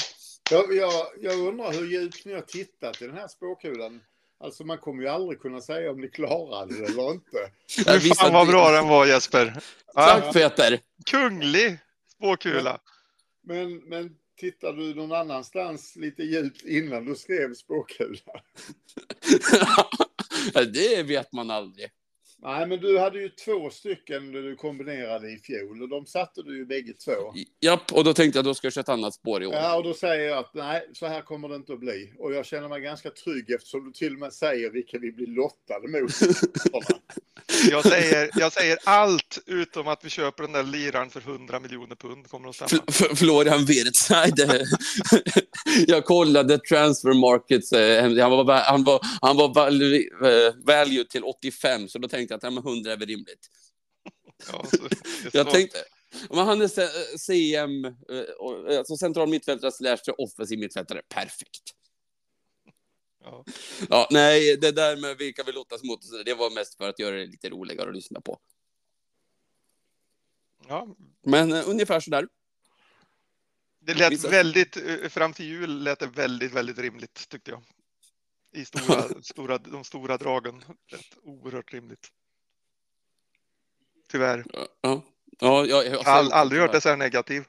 Jag, jag, jag undrar hur djupt ni har tittat i den här spåkulan. Alltså man kommer ju aldrig kunna säga om ni klarar det eller inte. <laughs> Hur fan vad bra den var Jesper. Ja, Tack Peter! kunglig spåkula. Men, men tittar du någon annanstans lite djupt innan du skrev spåkulan? <laughs> det vet man aldrig. Nej, men du hade ju två stycken du kombinerade i fjol och de satte du ju bägge två. Japp, och då tänkte jag då ska jag köra ett annat spår i år. Ja, och då säger jag att nej, så här kommer det inte att bli. Och jag känner mig ganska trygg eftersom du till och med säger vilka vi blir lottade mot. <laughs> Jag säger, jag säger allt utom att vi köper den där liran för 100 miljoner pund. Kommer att stämma. F- F- Florian Wirtz. Nej, det... <laughs> jag kollade transfer markets. eh, Han var, va- han var, han var value, eh, value till 85, så då tänkte jag att ja, men 100 är väl rimligt. Ja, <laughs> Jag tänkte, om han är C- CM, eh, och- alltså central mittfältare slash offensiv mittfältare, perfekt. ja. <laughs> Ja, nej, det där med vilka vi lottas mot, det var mest för att göra det lite roligare att lyssna på. Ja, Men eh, ungefär så där. det lät Vissa- väldigt, eh, fram till jul lät det väldigt, väldigt rimligt tyckte jag. I stora, <laughs> stora, de stora dragen. Lät oerhört rimligt. Tyvärr. Ja, ja, ja, jag, jag, Jag har aldrig hört det så här negativ.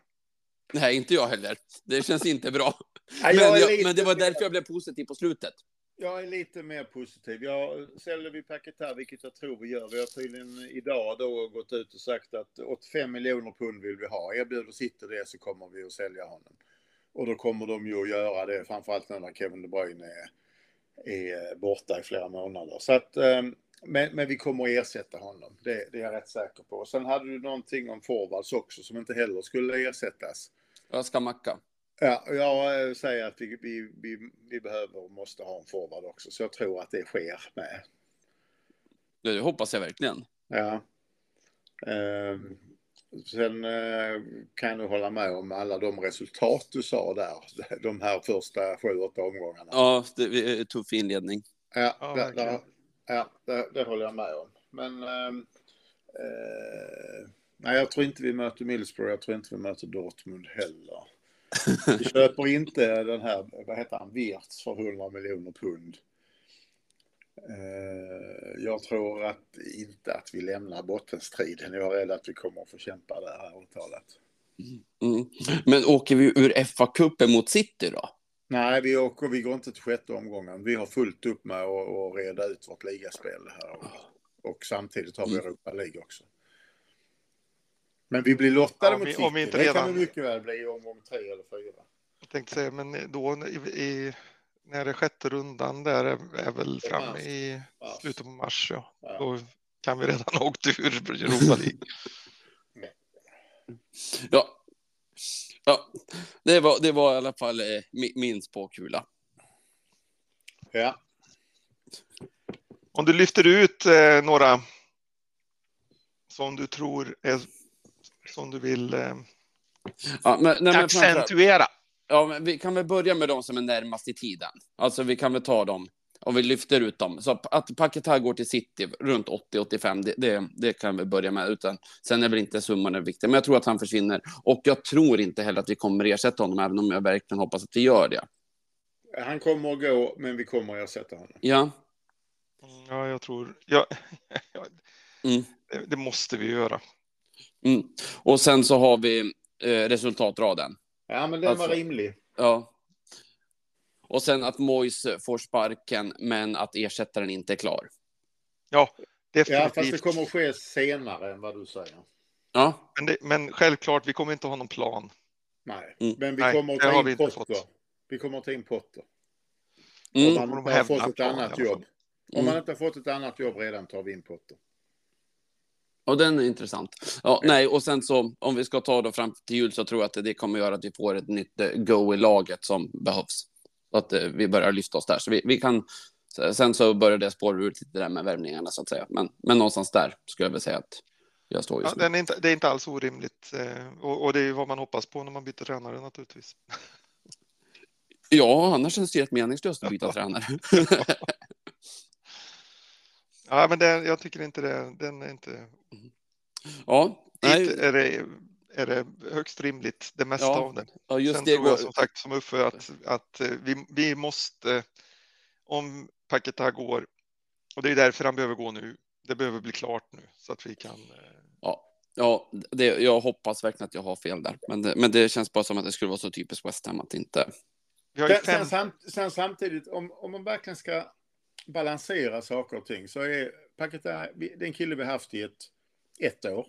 Nej, inte jag heller. Det känns inte bra. <laughs> Nej, Men, jag lite men det var därför jag blev positiv på slutet. Jag är lite mer positiv. Jag, säljer vi Paketar, vilket jag tror vi gör. Vi har tydligen idag då gått ut och sagt att 85 miljoner pund vill vi ha. Erbjuder City det så kommer vi att sälja honom. Och då kommer de ju att göra det, framförallt nu när Kevin De Bruyne är, är borta i flera månader. Så att, eh, men, men vi kommer att ersätta honom, det, det är jag rätt säker på. Sen hade du någonting om forwards också som inte heller skulle ersättas. Jag ska macka. Ja, jag säger att vi, vi, vi, vi behöver och måste ha en forward också, så jag tror att det sker med. Det hoppas jag verkligen. Ja. Eh, sen eh, kan du hålla med om alla de resultat du sa där, <laughs> de här första sju, åtta omgångarna. Ja, det är tuff inledning. Ja, Ja, verkligen. Ja det, det håller jag med om. Men ehm, eh, nej, jag tror inte vi möter Middlesbrough, jag tror inte vi möter Dortmund heller. Vi <laughs> köper inte den här, vad heter han, Wirtz för 100 miljoner pund. Eh, jag tror att inte att vi lämnar bottenstriden. Jag är rädd att vi kommer att få kämpa det här avtalet. Mm. Men åker vi ur FA-cupen mot City då? Nej, vi, åker, vi går inte till sjätte omgången. Vi har fullt upp med att, att reda ut vårt ligaspel det här året. Och samtidigt har vi Mm. Europa League också. Men vi blir lottade Om mot vi- City. om vi inte det redan- kan det mycket väl bli i omgång tre eller fyra. Jag tänkte säga, men då i, i, när det är sjätte rundan där är, är väl framme mars. i Mars. slutet på mars. Ja. Ja. Då kan vi redan <laughs> ha åkt ur Europa League. Ja. Ja, det var, det var i alla fall eh, mi- min spåkula. Ja. Om du lyfter ut eh, några som du tror är som du vill eh, Ja, men, nej, men accentuera. Ja, men vi kan väl börja med de som är närmast i tiden. Alltså vi kan väl ta dem, om vi lyfter ut dem. Så att Paketar går till City runt 80-85, det, det, det kan vi börja med. Utan, sen är väl inte summan den viktiga, men jag tror att han försvinner. Och jag tror inte heller att vi kommer ersätta honom, även om jag verkligen hoppas att vi gör det. Han kommer att gå, men vi kommer att ersätta honom. Ja, Ja, jag tror. Ja, <laughs> Mm. det, det måste vi göra. mm. och sen så har vi eh, resultatraden. Ja, men den var Alltså- rimlig. Ja, Och sen att Mois får sparken, men att ersättaren inte är klar. Ja, Ja, fast det definitivt. kommer att ske senare än vad du säger. Ja, Men, det, men självklart, vi kommer inte ha någon plan. Nej, Mm. men vi Nej, kommer att ta in Potter. Vi kommer att ta in Potter. mm. Om man inte har fått ett annat jobb. Om Mm. man inte har fått ett annat jobb redan tar vi in Potter. och den är intressant. Ja, nej, och sen så om vi ska ta då fram till jul så tror jag att det kommer göra att vi får ett nytt eh, go i laget som behövs. Så att eh, vi börjar lyfta oss där. Så vi, vi kan, sen så börjar det spåra ut lite där med värvningarna så att säga. Men, men någonstans där skulle jag väl säga att jag står Ja, just nu. den är inte, det är inte alls orimligt eh, och, och det är vad man hoppas på när man byter tränare naturligtvis. Ja, annars känns det helt meningslöst att byta tränare. <laughs> <laughs> Ja, men det, jag tycker inte det. Den är inte. ja, nej, är det, är det högst rimligt, det mesta Ja, av det. ja, just Sen det. tror jag Går, som sagt som Uffe att, att eh, vi, vi måste, om Paketa går, och det är därför han behöver gå nu, det behöver bli klart nu så att vi kan. eh, ja, ja det, jag hoppas verkligen att jag har fel där. Men det, men det känns bara som att det skulle vara så typiskt West Ham att inte... Sen, fem, sen, sen samtidigt, om, om man verkligen ska balansera saker och ting så är Paketa, det är en kille vi haft i ett, ett år.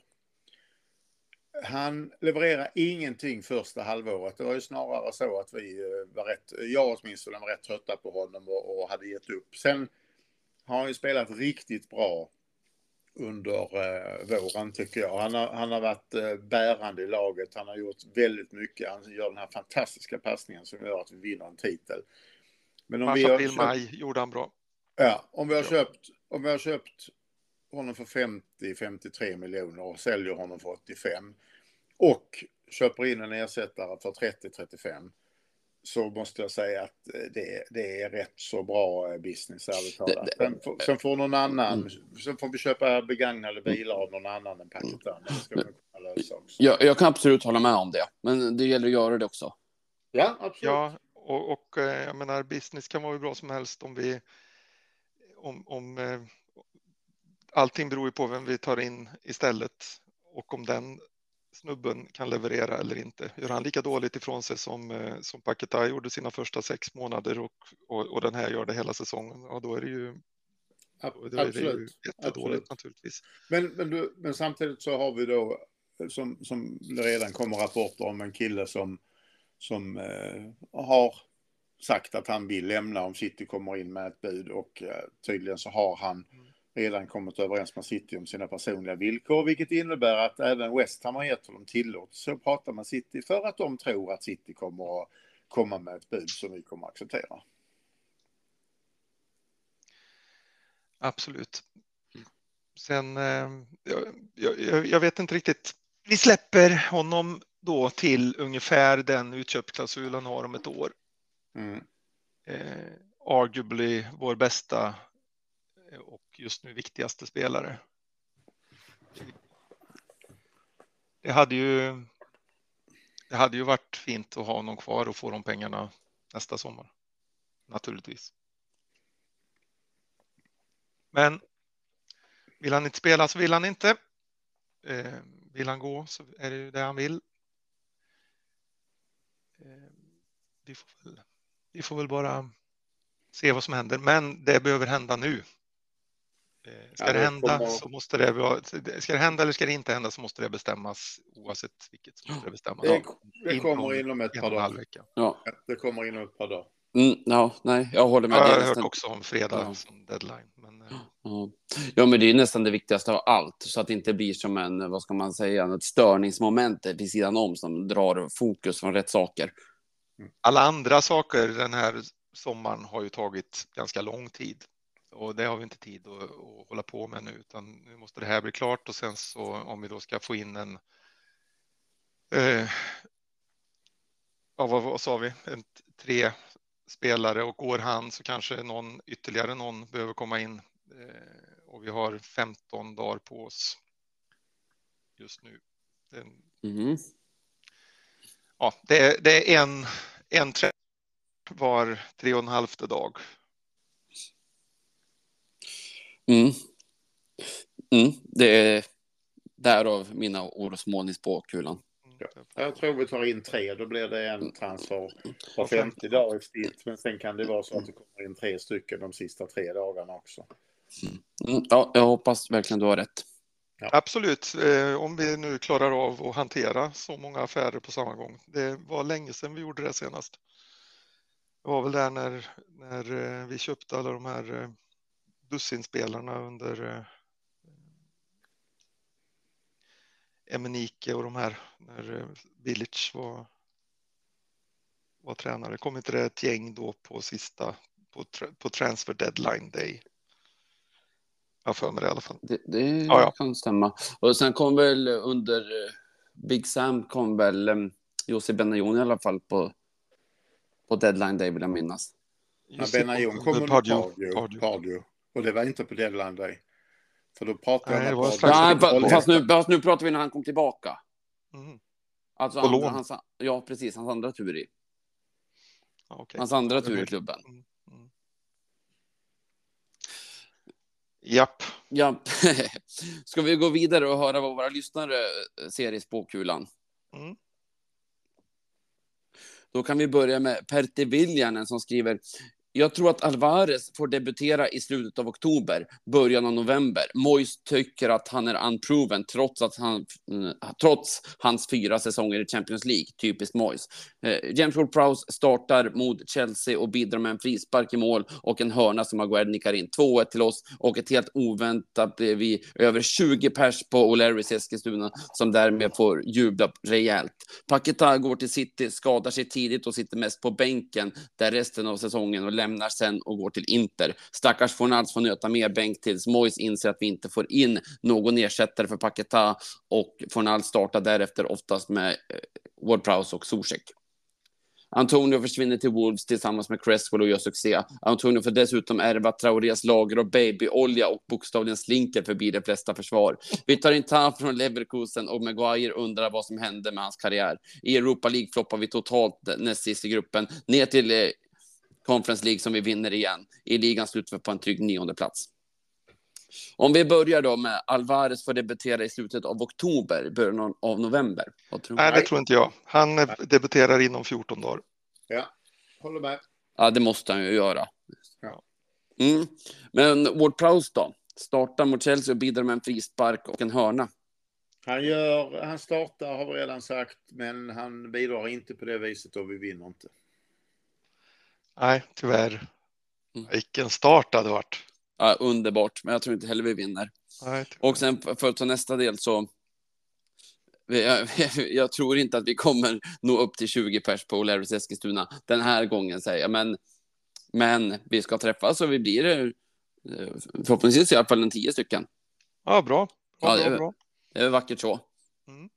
Han levererar ingenting första halvåret. Det var ju snarare så att vi eh, var rätt, jag åtminstone var rätt trötta på honom och, och hade gett upp. Sen har han ju spelat riktigt bra under eh, våren tycker jag. Han har, han har varit eh, bärande i laget. Han har gjort väldigt mycket. Han gör den här fantastiska passningen som gör att vi vinner en titel. Men om mars, vi har, april, köpt, maj gjorde han bra. ja, om vi har Ja. köpt om vi har köpt honom för 50-53 miljoner och säljer honom för 85 och köper in en ersättare för 30-35 så måste jag säga att eh, det, det är rätt så bra eh, business ärligt talat. Det- Sen, får- sen får någon annan, Mm. sen får vi köpa begagnade bilar av någon annan än Pakistan. Lösa också. Jag, jag kan absolut hålla med om det, men det gäller att göra det också. Ja, absolut. Ja, och, och eh, jag menar business kan vara hur bra som helst om vi om, om allting beror ju på vem vi tar in istället och om den snubben kan leverera eller inte. Gör han lika dåligt ifrån sig som, eh, som Paketa gjorde sina första sex månader och, och, och den här gör det hela säsongen, ja då är det ju, då är det ju absolut. jättedåligt naturligtvis. Men, men, du, men samtidigt så har vi då, som, som det redan kommer rapporter om en kille som, som eh, har sagt att han vill lämna om City kommer in med ett bud och eh, tydligen så har han redan kommit överens med City om sina personliga villkor, vilket innebär att även West Ham har gett honom tillåtelse att prata med City för att de tror att City kommer att komma med ett bud som vi kommer att acceptera. Absolut. Sen, eh, jag, jag, jag vet inte riktigt. Vi släpper honom då till ungefär den utköpsklausul han har om ett år. Mm. Eh, arguably vår bästa eh, och just nu viktigaste spelare. Det hade ju. Det hade ju varit fint att ha honom kvar och få de pengarna nästa sommar. Naturligtvis. Men vill han inte spela så vill han inte. Eh, vill han gå så är det ju det han vill. Eh, vi, får väl, vi får väl bara se vad som händer, men det behöver hända nu. Eh, ska Ja, det det hända kommer- så måste det vara, ska det hända eller ska det inte hända så måste det bestämmas oavsett vilket så måste det bestämmas. Det, det kommer inom ett par dagar. Ja, Det kommer inom ett par dagar. mm, ja nej, jag håller med. Jag har hört också om fredag Ja. som deadline. Men, eh, Ja. ja, men det är nästan det viktigaste av allt, så att det inte blir som en, vad ska man säga, ett störningsmoment vid sidan om som drar fokus från rätt saker. alla andra saker den här sommaren har ju tagit ganska lång tid och det har vi inte tid att, att hålla på med nu, utan nu måste det här bli klart och sen så om vi då ska få in en. Eh, ja, vad, vad sa vi? En, tre spelare och går han så kanske någon ytterligare någon behöver komma in eh, och vi har 15 dagar på oss. Just nu. Den, Mhm. ja, det, är, det är en, en var tre och en halvte dag. Mm. Mm. Det är därav mina orosmoln i spåkulan. Mm. Ja. Jag tror vi tar in tre, då blir det en transfer var 50 dag i snitt. Men sen kan det vara så att det kommer in tre stycken de sista tre dagarna också. Mm, ja, jag hoppas verkligen du har rätt. Absolut, eh, om vi nu klarar av att hantera så många affärer på samma gång. Det var länge sedan vi gjorde det senast. Det var väl där när, när eh, vi köpte alla de här eh, dussinspelarna under eh, Emenike och de här när eh, Village var, var tränare. Kom inte det ett gäng då på sista på, på transfer deadline day? Jag för mig det i alla fall. Det, det Ja, ja. kan stämma. Och sen kom väl under eh, Big Sam kom väl um, Jussi Benayoun i alla fall på, på deadline day vill jag minnas. När Benayoun kom under. Pardew, Pardew. Och det var inte på deadline day. För då pratade Nej, jag det om fa- fast, nu, fast nu pratar vi när han kom tillbaka. Mhm. Alltså andra, lån. hans, ja, precis. Hans andra tur i, okej. hans andra tur i klubben. Mm, mm. Japp, Ja. <laughs> Ska vi gå vidare och höra vad våra lyssnare eh, ser i spåkulan? Mm. Då kan vi börja med Pertti Viljanen som skriver jag tror att Alvarez får debutera i slutet av oktober, början av november. Moyes tycker att han är unproven trots, att han, eh, trots hans fyra säsonger i Champions League. Typiskt Moyes. Eh, James Ward-Prowse startar mot Chelsea och bidrar med en frispark i mål och en hörna som Maguire nickar in. 2-1 till oss och ett helt oväntat blev vi över 20 pers på O'Larrys i Eskilstuna som därmed får jubla rejält. Paketa går till City, skadar sig tidigt och sitter mest på bänken där resten av säsongen och lämnar sen och går till Inter. Stackars Fornals får nöta mer bänk tills Mois inser att vi inte får in någon ersättare för Paketa och Fornals startar därefter oftast med eh, Ward-Prowse och Zuzek. Antonio försvinner till Wolves tillsammans med Cresswell och gör succé. Antonio får dessutom ärva Traorés lager av babyolja och bokstavligen slinker förbi de flesta försvar. Vi tar in Tan från Leverkusen och Maguire undrar vad som hände med hans karriär. I Europa League floppar vi totalt näst sist i gruppen, ner till eh, Conference League som vi vinner igen. I ligan slutar vi på en trygg nionde plats. Om vi börjar då med Alvarez får debutera i slutet av oktober, början av november. Vad tror du? nej det tror inte jag. Han debuterar inom 14 dagar. Ja, håller med. Ja, det måste han ju göra. Ja. Mm. Men Ward-Prowse då? Startar mot Chelsea och bidrar med en frispark och en hörna. Han, gör, han startar har vi redan sagt, men han bidrar inte på det viset och vi vinner inte. Nej, tyvärr. Mm. Vilken start det hade varit. Ja, underbart, men jag tror inte heller vi vinner. Nej. Och sen för att ta nästa del så... Jag, <laughs> jag tror inte att vi kommer nå upp till 20 pers på O'Larrys Eskilstuna den här gången, säger jag. Men, men vi ska träffas och vi blir eh, förhoppningsvis i alla fall en tio stycken. Ja, bra. Ja, Bra, det- bra, bra. Det är vackert så. Mm.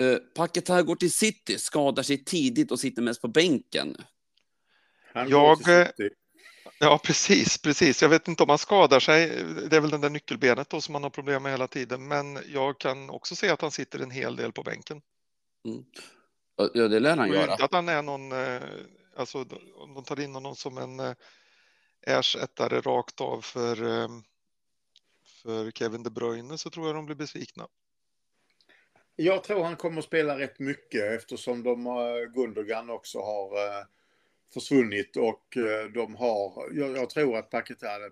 Uh, Paketa går till City, skadar sig tidigt och sitter mest på bänken. Han Jag, City. Ja, precis, precis. Jag vet inte om han skadar sig. Det är väl den där nyckelbenet då som han har problem med hela tiden. Men jag kan också se att han sitter en hel del på bänken. Ja, det lär han göra. Inte att han är någon, eh, alltså om de tar in honom som en eh, ersättare rakt av för, eh, för Kevin De Bruyne så tror jag de blir besvikna. Jag tror han kommer att spela rätt mycket eftersom de, eh, Gundogan också har eh, försvunnit och eh, de har, jag, jag tror att Paquetá hade,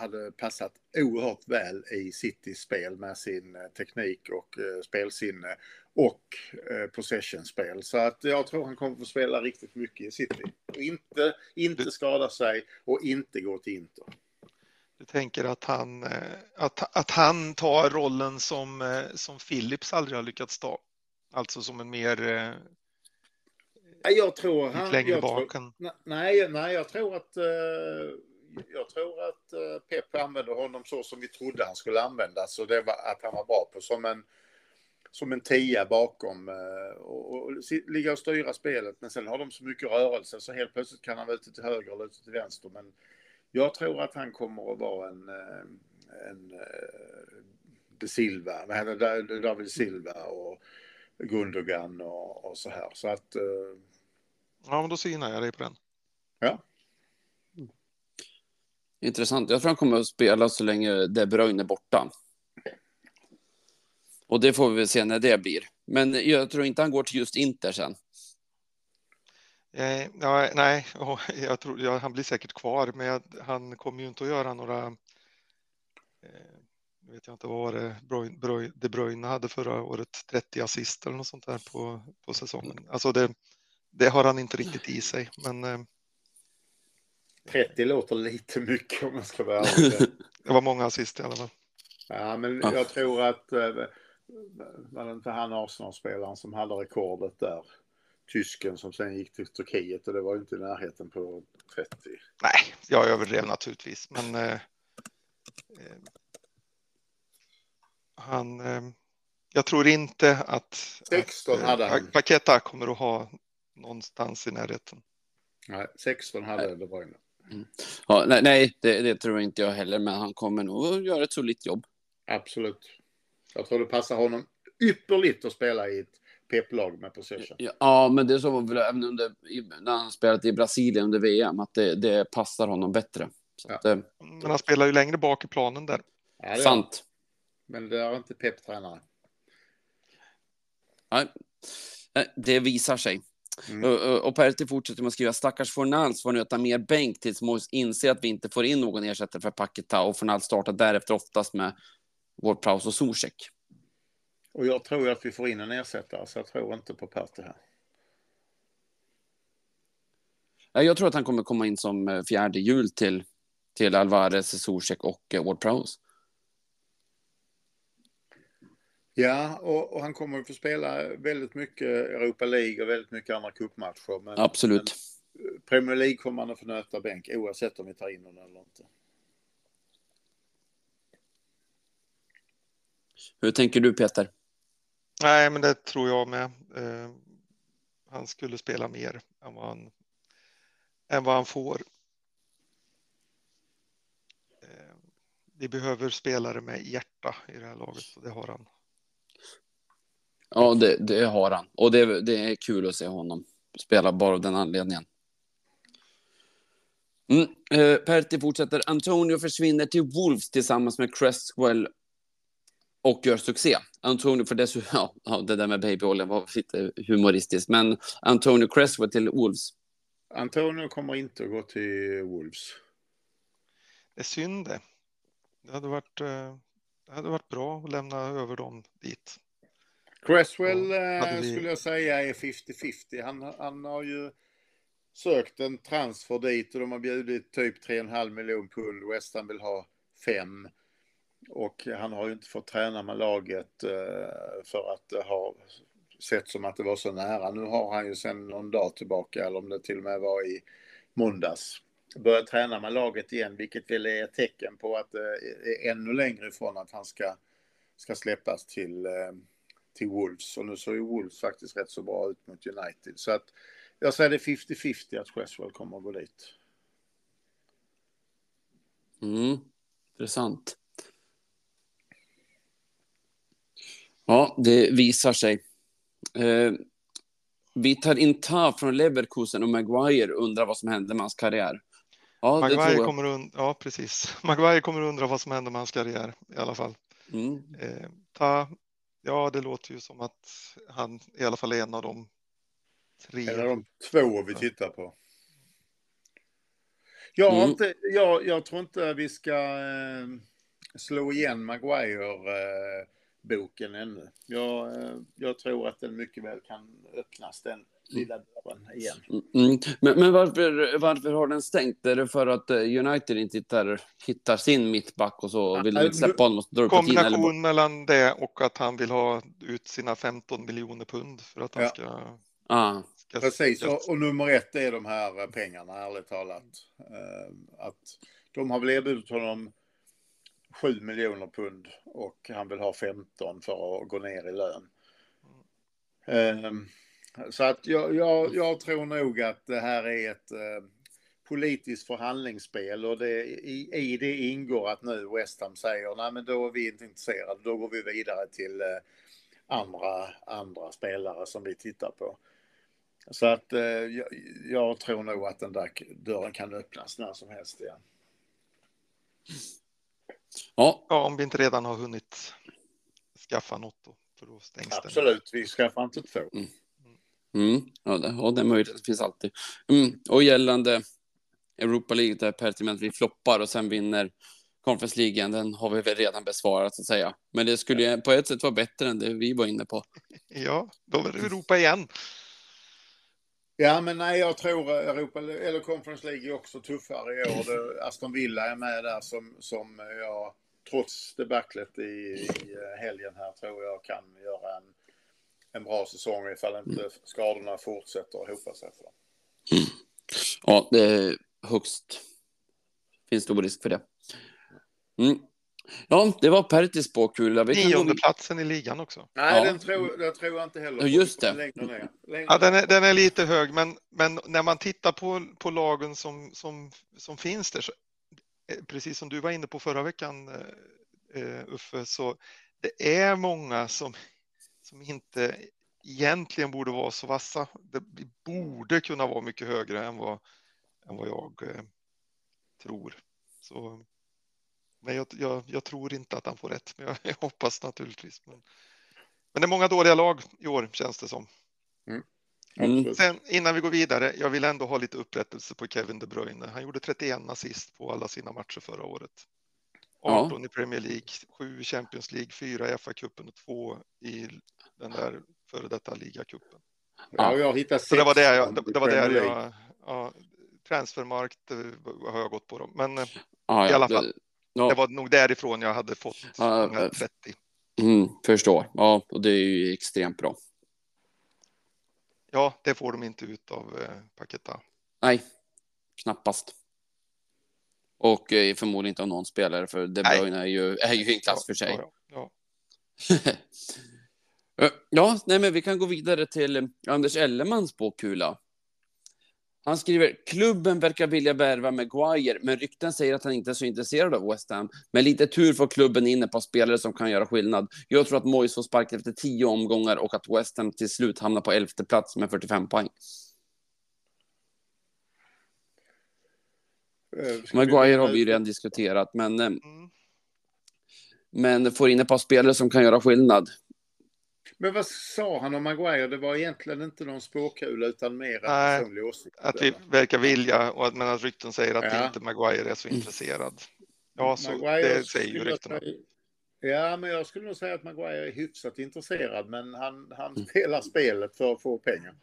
hade passat oerhört väl i Citys spel med sin eh, teknik och eh, spelsinne och possession-spel. Så att jag tror han kommer att få spela riktigt mycket i City. Och inte, inte skada sig och inte gå till Inter. Du tänker att han, att, att han tar rollen som, som Philips aldrig har lyckats ta. Alltså som en mer Jag tror lite han... längre jag bak. än- nej, nej, jag tror att... eh, jag tror att uh, Pep använde honom så som vi trodde han skulle användas. Och det var att han var bra på som en, som en tia bakom eh, och, och si- ligga och styra spelet. Men sen har de så mycket rörelse så helt plötsligt kan han vara ute till höger eller ute till vänster. Men jag tror att han kommer att vara en, eh, en eh, De Silva? David Silva och Gundogan och, och så här. Så att eh, Ja, men då synar jag dig på den. ja. Intressant. Jag tror han kommer att spela så länge De Bruyne är borta. Och det får vi väl se när det blir. Men jag tror inte han går till just Inter sen. Eh, ja, nej, <laughs> oh, jag tror, ja, han blir säkert kvar, men jag, han kommer ju inte att göra några. Eh, vet jag inte vad var det Bruyne, Bruyne, De Bruyne hade förra året, 30 assist eller något sånt där på, på säsongen. Alltså det, det har han inte riktigt i sig, men. Eh, 30 låter lite mycket om man ska vara <laughs> ärlig. det var många assist i alla fall. Ja, men jag tror att eh, var det inte han Arsenal-spelaren som hade rekordet där? Tysken som sen gick till Turkiet och det var ju inte i närheten på 30. Nej, jag överdrev naturligtvis, men eh, eh, han. Eh, jag tror inte att 16 att, eh, hade han. Paketa kommer att ha någonstans i närheten. Nej, 16 hade De Bruyne. Ja, nej, nej det, det tror inte jag heller, men han kommer nog att göra ett solitt jobb. Absolut. Jag tror det passar honom ypperligt att spela i ett pepplag med possession. Ja, ja, men det är så väl även under, när han spelat i Brasilien under VM, att det, det passar honom bättre. Så Ja. att, eh, Men han spelar ju längre bak i planen där. Ja, det sant. Men det är inte Pep-tränare. Nej, det visar sig. Mm. Och, och- Pertti fortsätter med att skriva stackars Fornals får äta mer bänk tills Mois inser att vi inte får in någon ersättare för Paketa och Fornals startar därefter oftast med Ward-Prowse och Zuzek. Och jag tror att vi får in en ersättare, så jag tror inte på Pertti här. Jag tror att han kommer komma in som eh, fjärde hjul till, till Alvarez, Zuzek och eh, Ward-Prowse. Ja, och, och han kommer att få spela väldigt mycket Europa League och väldigt mycket andra cupmatcher. Men, Absolut. men Premier League kommer han att få nöta bänk oavsett om vi tar in honom eller inte. Hur tänker du Peter? Nej, men det tror jag med. Eh, han skulle spela mer än vad han, än vad han får. Eh, vi behöver spelare med hjärta i det här laget och det har han. Ja, det, det har han. Och det, det är kul att se honom spela bara av den anledningen. Mm. Eh, Pertti fortsätter. Antonio försvinner till Wolves tillsammans med Cresswell och gör succé. Antonio, för dessutom, <laughs> ja, ja, det där med babyoljan var lite humoristiskt, men Antonio Cresswell till Wolves. Antonio kommer inte att gå till Wolves. Det är synd det. Det hade varit, eh, det hade varit bra att lämna över dem dit. Cresswell Ja, eh, vi- skulle jag säga är 50-50. Han, han har ju sökt en transfer dit och de har bjudit typ 3,5 miljon pund. West Ham vill ha 5. Och han har ju inte fått träna med laget eh, för att det har sett som att det var så nära. Nu har han ju sedan någon dag tillbaka, eller om det till och med var i måndags, börjat träna med laget igen, vilket väl är ett tecken på att det är ännu längre ifrån att han ska, ska släppas till, eh, till Wolves. Och nu såg ju Wolves faktiskt rätt så bra ut mot United. Så att jag säger det är 50-50 att Cresswell kommer att gå dit. Mm. Intressant. Ja, det visar sig. Eh, vi tar in Ta från Leverkusen och Maguire undrar vad som hände med hans karriär. Ja, Maguire kommer, und- ja, precis. <laughs> Maguire kommer undra vad som händer med hans karriär i alla fall. Mm. Eh, ta, ja, det låter ju som att han i alla fall är en av de tre. Eller de två vi tittar på. Jag, har Mm. inte, jag, jag tror inte vi ska eh, slå igen Maguire-boken ännu. Jag, eh, jag tror att den mycket väl kan öppnas, den lilla dörren igen. Mm. Men, men varför, varför har den stängt? Är det för att eh, United inte hittar, hittar sin mittback och så vill inte släppa honom tiden? Eller... Kombination mellan det och att han vill ha ut sina 15 miljoner pund för att han Ja. ska, Ah, ska Precis, och, och nummer ett är de här pengarna, ärligt talat. Eh, att de har väl erbjudit honom 7 miljoner pund och han vill ha 15 för att gå ner i lön. Eh, så att jag, jag, jag tror nog att det här är ett eh, politiskt förhandlingsspel och det, i, i det ingår att nu West Ham säger nej men då är vi inte intresserade, då går vi vidare till eh, andra, andra spelare som vi tittar på. Så att eh, jag, jag tror nog att den där dörren kan öppnas när som helst igen. ja, Ja, om vi inte redan har hunnit skaffa något då, För då stängs den. Absolut, vi skaffar inte två. Mm. Ja, det, ja, den möjligheten finns alltid. Mm. Och gällande Europa League, där Pertiment vi floppar och sen vinner Conference League den har vi väl redan besvarat så att säga. Men det skulle ju på ett sätt vara bättre än det vi var inne på. <laughs> Ja, då är det Europa igen. Ja, men nej, jag tror Europa eller Conference League är också tuffare i år. Det, Aston Villa är med där som, som jag, trots debaclet i, i helgen här, tror jag kan göra en, en bra säsong ifall inte skadorna fortsätter att hopa sig för dem. Ja, det är högst. Finns stor risk för det. Mm. Ja, det var Pertis spåkula. Vi kan gå Nionde vid- platsen i ligan också. Nej, Ja. den, tror, den tror jag inte heller. Just det. Längre ner. Längre Ja, den, är, den är lite hög, men, men när man tittar på, på lagen som, som, som finns där, så, eh, precis som du var inne på förra veckan, eh, eh, Uffe, så det är många som, som inte egentligen borde vara så vassa. Det borde kunna vara mycket högre än vad, än vad jag eh, tror. Så, men jag, jag, jag tror inte att han får rätt, men jag, <laughs> jag hoppas naturligtvis. Men, men det är många dåliga lag i år, känns det som. Mm. Absolut. Sen innan vi går vidare, jag vill ändå ha lite upprättelse på Kevin De Bruyne. Han gjorde 31 assist på alla sina matcher förra året. Ja. 18 i Premier League, 7 i Champions League, 4 i FA-cupen och 2 i den där före detta ligacupen. Ja, jag har hittat Så det var sex det jag, det, det var League. jag, ja, transfermarkt eh, har jag gått på dem. Men eh, Ja, i alla det- fall. Ja, det var nog därifrån jag hade fått Ja, de här eh, 30. mm, förstår. Ja, och det är ju extremt bra. Ja, det får de inte ut av eh, Paketa. Nej, knappast. Och eh, förmodligen inte av någon spelare, för De. Bruyne är ju, är ju en klass för sig. Ja, ja. <laughs> Ja, nej, men vi kan gå vidare till eh, Anders Ellemans spåkula. Han skriver, klubben verkar vilja värva Maguire, men rykten säger att han inte är så intresserad av West Ham. Med lite tur får klubben in ett par spelare som kan göra skillnad. Jag tror att Moyes får sparken efter tio omgångar och att West Ham till slut hamnar på elfte plats med 45 poäng. Eh, Maguire har vi redan diskuterat, men, eh, Mm. men får in ett par spelare som kan göra skillnad. Men vad sa han om Maguire? Det var egentligen inte någon spåkula utan mer en personlig åsikt. Att vi verkar vilja, och att, men att rykten säger att Ja. inte Maguire är så intresserad. Ja, så Maguire det säger ju ryktena. Ja, men jag skulle nog säga att Maguire är hyfsat intresserad, men han, han Mm. spelar spelet för att få pengar.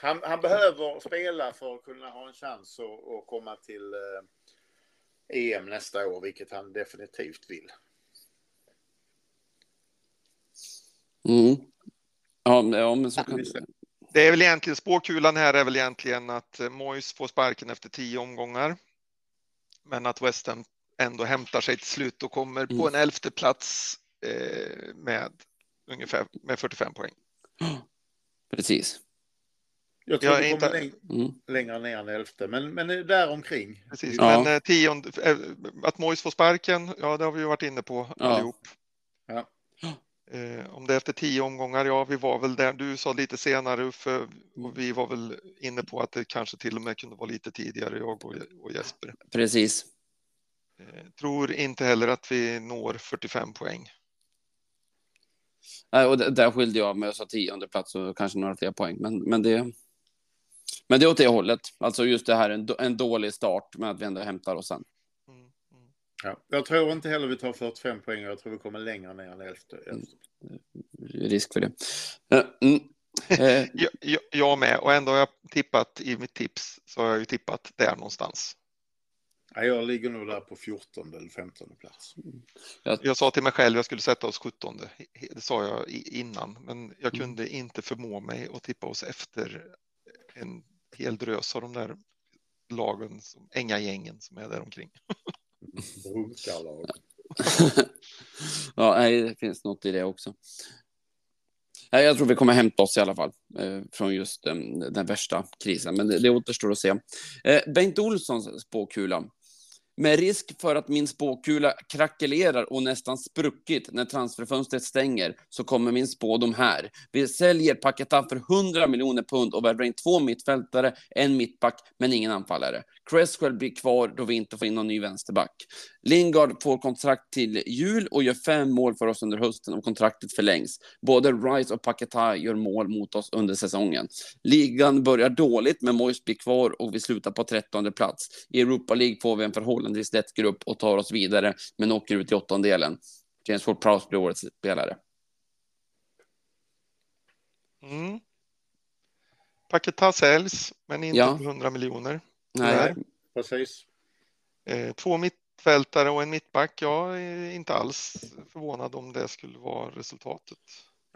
Han, han behöver spela för att kunna ha en chans att, att komma till eh, EM nästa år, vilket han definitivt vill. Mm. Ja, men- ja, men så kan det. Är väl egentligen, spåkulan här är väl egentligen att eh, Moyes får sparken efter tio omgångar. Men att West Ham ändå hämtar sig till slut och kommer på Mm. en elfte plats eh, med ungefär med 45 poäng. Precis. Jag tror Jag det kommer inte- läng- Mm. längre ner än elfte, men, men där omkring. Precis, Ja. men eh, tionde, eh, att Moyes får sparken, ja det har vi ju varit inne på Ja. allihop. Eh, om det är efter tio omgångar, ja vi var väl där, du sa lite senare Uffe, och vi var väl inne på att det kanske till och med kunde vara lite tidigare, jag och, och Jesper. Precis. Eh, tror inte heller att vi når 45 poäng. Nej, och där skilde jag mig och sa tionde plats och kanske några fler poäng. Men, men, det, men det är åt det hållet. Alltså just det här, en, en dålig start, men att vi ändå hämtar oss sen. Mm, mm. Ja. Jag tror inte heller vi tar 45 poäng, jag tror vi kommer längre ner än elfte. elfte. Risk för det. Mm. <laughs> Eh, Jag, jag, jag med, och ändå har jag tippat i mitt tips så har jag ju tippat där någonstans. Ja, jag ligger nog där på 14 eller 15 plats. Jag sa till mig själv jag skulle sätta oss 17. Det sa jag innan, men jag Mm. kunde inte förmå mig att tippa oss efter en hel drös av de där lagen, som, gängen som är där omkring. <laughs> Brunkarlag. <laughs> ja, nej, det finns något i det också. Nej, jag tror vi kommer hämta oss i alla fall eh, från just eh, den värsta krisen, men det, det återstår att se. Eh, Bengt Olssons spåkula. Med risk för att min spåkula krackelerar och nästan spruckit när transferfönstret stänger så kommer min spådom här. Vi säljer Paketa för 100 miljoner pund och värvar in två mittfältare, en mittback, men ingen anfallare. Cresswell blir kvar då vi inte får in någon ny vänsterback. Lingard får kontrakt till jul och gör fem mål för oss under hösten och kontraktet förlängs. Både Rice och Paketa gör mål mot oss under säsongen. Ligan börjar dåligt, men Moyes blir kvar och vi slutar på 13 plats. I Europa League får vi en förhållandevis lätt grupp och tar oss vidare, men åker ut i åttondelen. James Ward-Prowse blir årets spelare. Mm. Paketa säljs, men inte Ja. på 100 miljoner. Nej, Nej. Precis. Eh, två mittfältare och en mittback. Jag är inte alls förvånad om det skulle vara resultatet.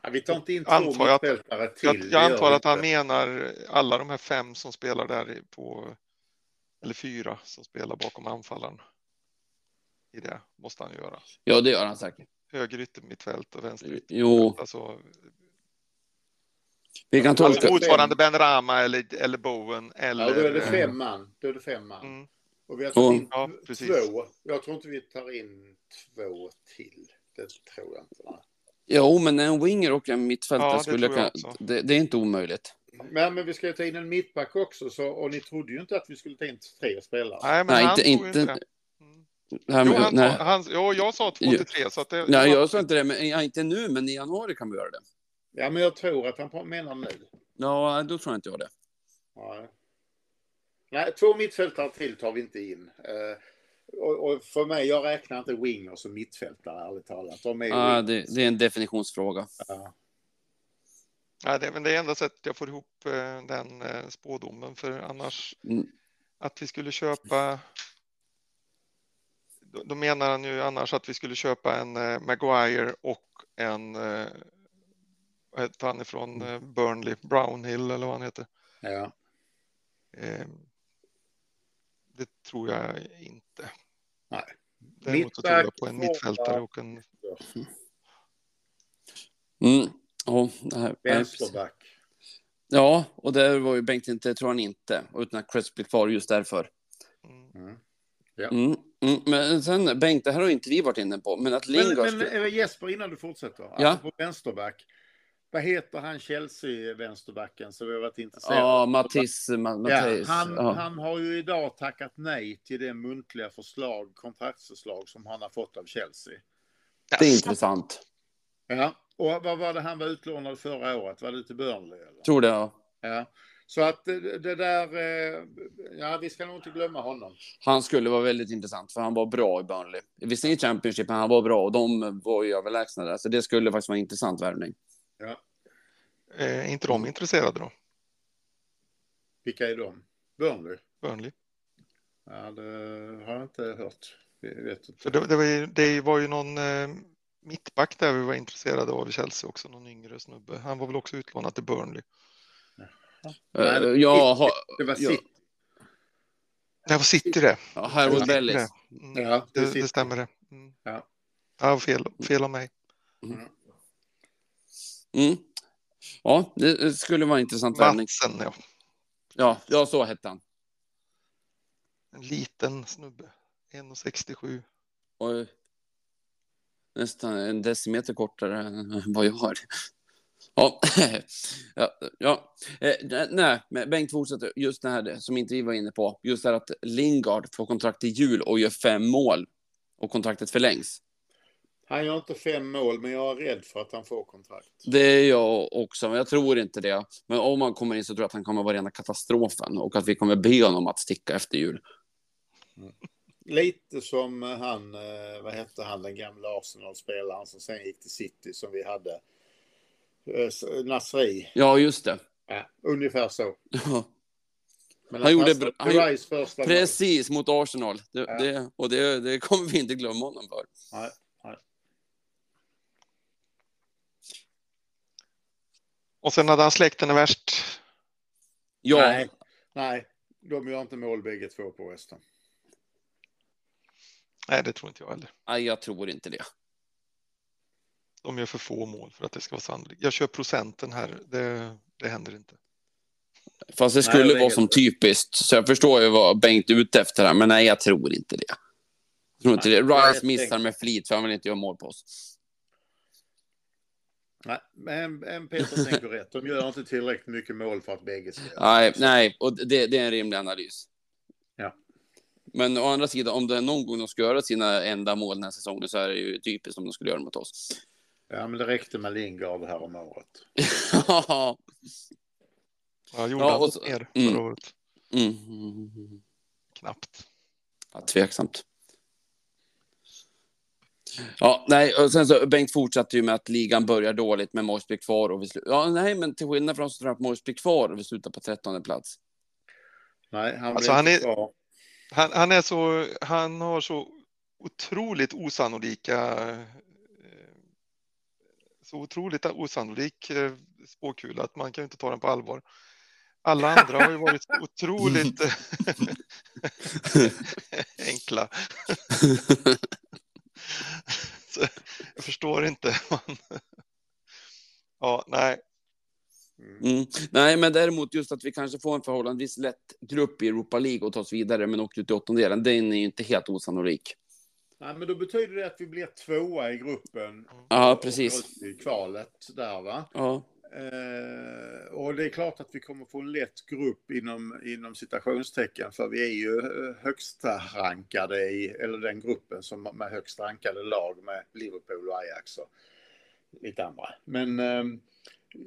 Ja, vi tar inte in två Antar jag att- mittfältare till. Jag, jag antar att han menar alla de här fem som spelar där på, eller fyra som spelar bakom anfallaren. I det måste han göra. ja, det gör han säkert. Höger yttermittfält och vänster yttermittfält. Jo, Alltså, vi kan Alltså, tolka... mot- motsvarande Ben Rama eller, eller Bowen eller... Ja, då är det fem man. Då är det fem man. Mm. Och vi har tagit in Ja, två. Jag tror inte vi tar in två till. Det tror jag inte. Jo, men en winger och en mittfältare Ja, det skulle jag. Det, det är inte omöjligt. Men, men vi ska ju ta in en mittback också. Så, och ni trodde ju inte att vi skulle ta in tre spelare. Nej, men Nej, han inte- inte- det. Mm. Jo, han, nej. han, jo, jag sa två till tre. Så att det, nej, jag sa inte det, men ja, inte nu, men i januari kan vi göra det. Ja, men jag tror att han menar nu. Ja, då tror jag inte jag det. Nej. Nej, två mittfältare till tar vi inte in. Eh, och, och för mig, jag räknar inte winger som mittfältare, ärligt talat. De är Ja, wingers. det, det är en definitionsfråga. Ja. Nej, det, men det är enda sättet jag får ihop eh, den eh, spådomen. För annars Mm. att vi skulle köpa. Då, då menar han ju annars att vi skulle köpa en Maguire och en. Vad heter han ifrån Burnley? Brownhill eller vad han heter. Ja. Det tror jag inte. Nej. Däremot så tror jag på en mittfältare och en. Mm. Ja, precis. Vänsterback. ja, och där var ju Bengt inte, tror han inte, utan att Chris blir kvar just därför. Mm. Mm. Mm. Mm. Men sen, Bengt, det här har inte vi varit inne på, men att Lingard... Men, men eh, Jesper, innan du fortsätter. Ja. På vänsterback. Vad heter han Chelsea-vänsterbacken som vi har varit intresserade Ja, Mattis, Ma- Ja, han, Ja, han har ju idag tackat nej till det muntliga förslag, kontraktsförslag som han har fått av Chelsea. Det är intressant. Ja, och vad var det han var utlånad förra året? Var det till Burnley? Eller? Tror det, ja. Ja. Så att det, det där, eh, ja vi ska nog inte glömma honom. Han skulle vara väldigt intressant, för han var bra i Burnley. Visserligen i Championship, men han var bra och de var ju överlägsna där. Så det skulle faktiskt vara en intressant värvning. Ja. Eh, är inte de intresserade då? Vilka är de? Burnley? Burnley? Ja, det har jag inte hört. Vi vet inte. För det, det, var ju, det var ju någon eh, mittback där vi var intresserade av i Chelsea också, någon yngre snubbe. Han var väl också utlånad till Burnley. Nej, Eh, det- ja, ha, Det var ja. City. Det var City det. ja, Harold Det- Bellis. Mm, Ja, det det, stämmer det. Mm. Ja. Ja, fel, fel av mig. Mm. Ja, det skulle vara intressant värvning. Matsen, ja. Ja, ja, så hette han. En liten snubbe. 1,67. Oj. Nästan en decimeter kortare än vad jag har. Ja, <laughs> ja, ja. Eh, nej, men Bengt fortsätter. Just det här som inte vi var inne på. Just det här att Lingard får kontrakt till jul och gör fem mål och kontraktet förlängs. Han gör inte fem mål, men jag är rädd för att han får kontrakt. Det är jag också, men jag tror inte det. Men om han kommer in så tror jag att han kommer vara rena katastrofen och att vi kommer be honom att sticka efter jul. Lite som han, eh, vad hette han, den gamla Arsenal-spelaren som sen gick till City som vi hade. Eh, Nasri. Ja, just det. Ja, ungefär så. Men Han gjorde bra- han- första mål. Precis, mot Arsenal. Det, Ja. det, och det, det kommer vi inte glömma honom för. Nej, Och sen hade han släkten är värst. Ja, Nej, nej, de gör inte mål bägge två på West Ham. Nej, det tror inte jag heller. nej, jag tror inte det. De gör för få mål för att det ska vara sannolikt. Jag kör procenten här. Det, det händer inte. Fast det Nej, skulle det är vara som typiskt. Så jag förstår ju vad Bengt är ute efter här, men nej, jag tror inte det. Jag tror inte Nej, det. jag är Rice missar med flit, för han vill inte göra mål på oss. Nej, men men Peter <laughs> tänker rätt. De gör inte tillräckligt mycket mål för att bägge ska Nej, nej, och det, det är en rimlig analys. Ja. Men å andra sidan, om det är någon gång de ska göra sina enda mål den här säsongen så är det ju typiskt om de skulle göra det mot oss. Ja, men det räckte med Lingard här om året. <laughs> Ja. Ja, gjorde Ja, och så- mer mm. förra året? Mm. Knappt. Ja, tveksamt. Ja, nej, och sen så Bengt fortsatte ju med att ligan börjar dåligt med Morsby kvar och vi slu- Ja, nej, men till skillnad från oss så tror jag att Morsby kvar och vi slutar på 13 plats. Nej, han Alltså, han är-. Han, han är så, han har så otroligt osannolika, eh, så otroligt osannolik eh, spåkula att man kan ju inte ta den på allvar. Alla andra har ju varit otroligt <laughs> <laughs> enkla. <laughs> <laughs> Jag förstår inte. <laughs> Ja, nej, Mm. Nej, men däremot just att vi kanske får en förhållandevis lätt grupp i Europa League och ta oss vidare, men åker ut i åttondelen, den är ju inte helt osannolik. Nej, men då betyder det att vi blir tvåa i gruppen. Ja, precis. I kvalet där va. Ja, Eh, och det är klart att vi kommer få en lätt grupp inom, inom citationstecken för vi är ju eh, högsta rankade i, eller den gruppen som med högst rankade lag med Liverpool och Ajax och lite andra. Men eh,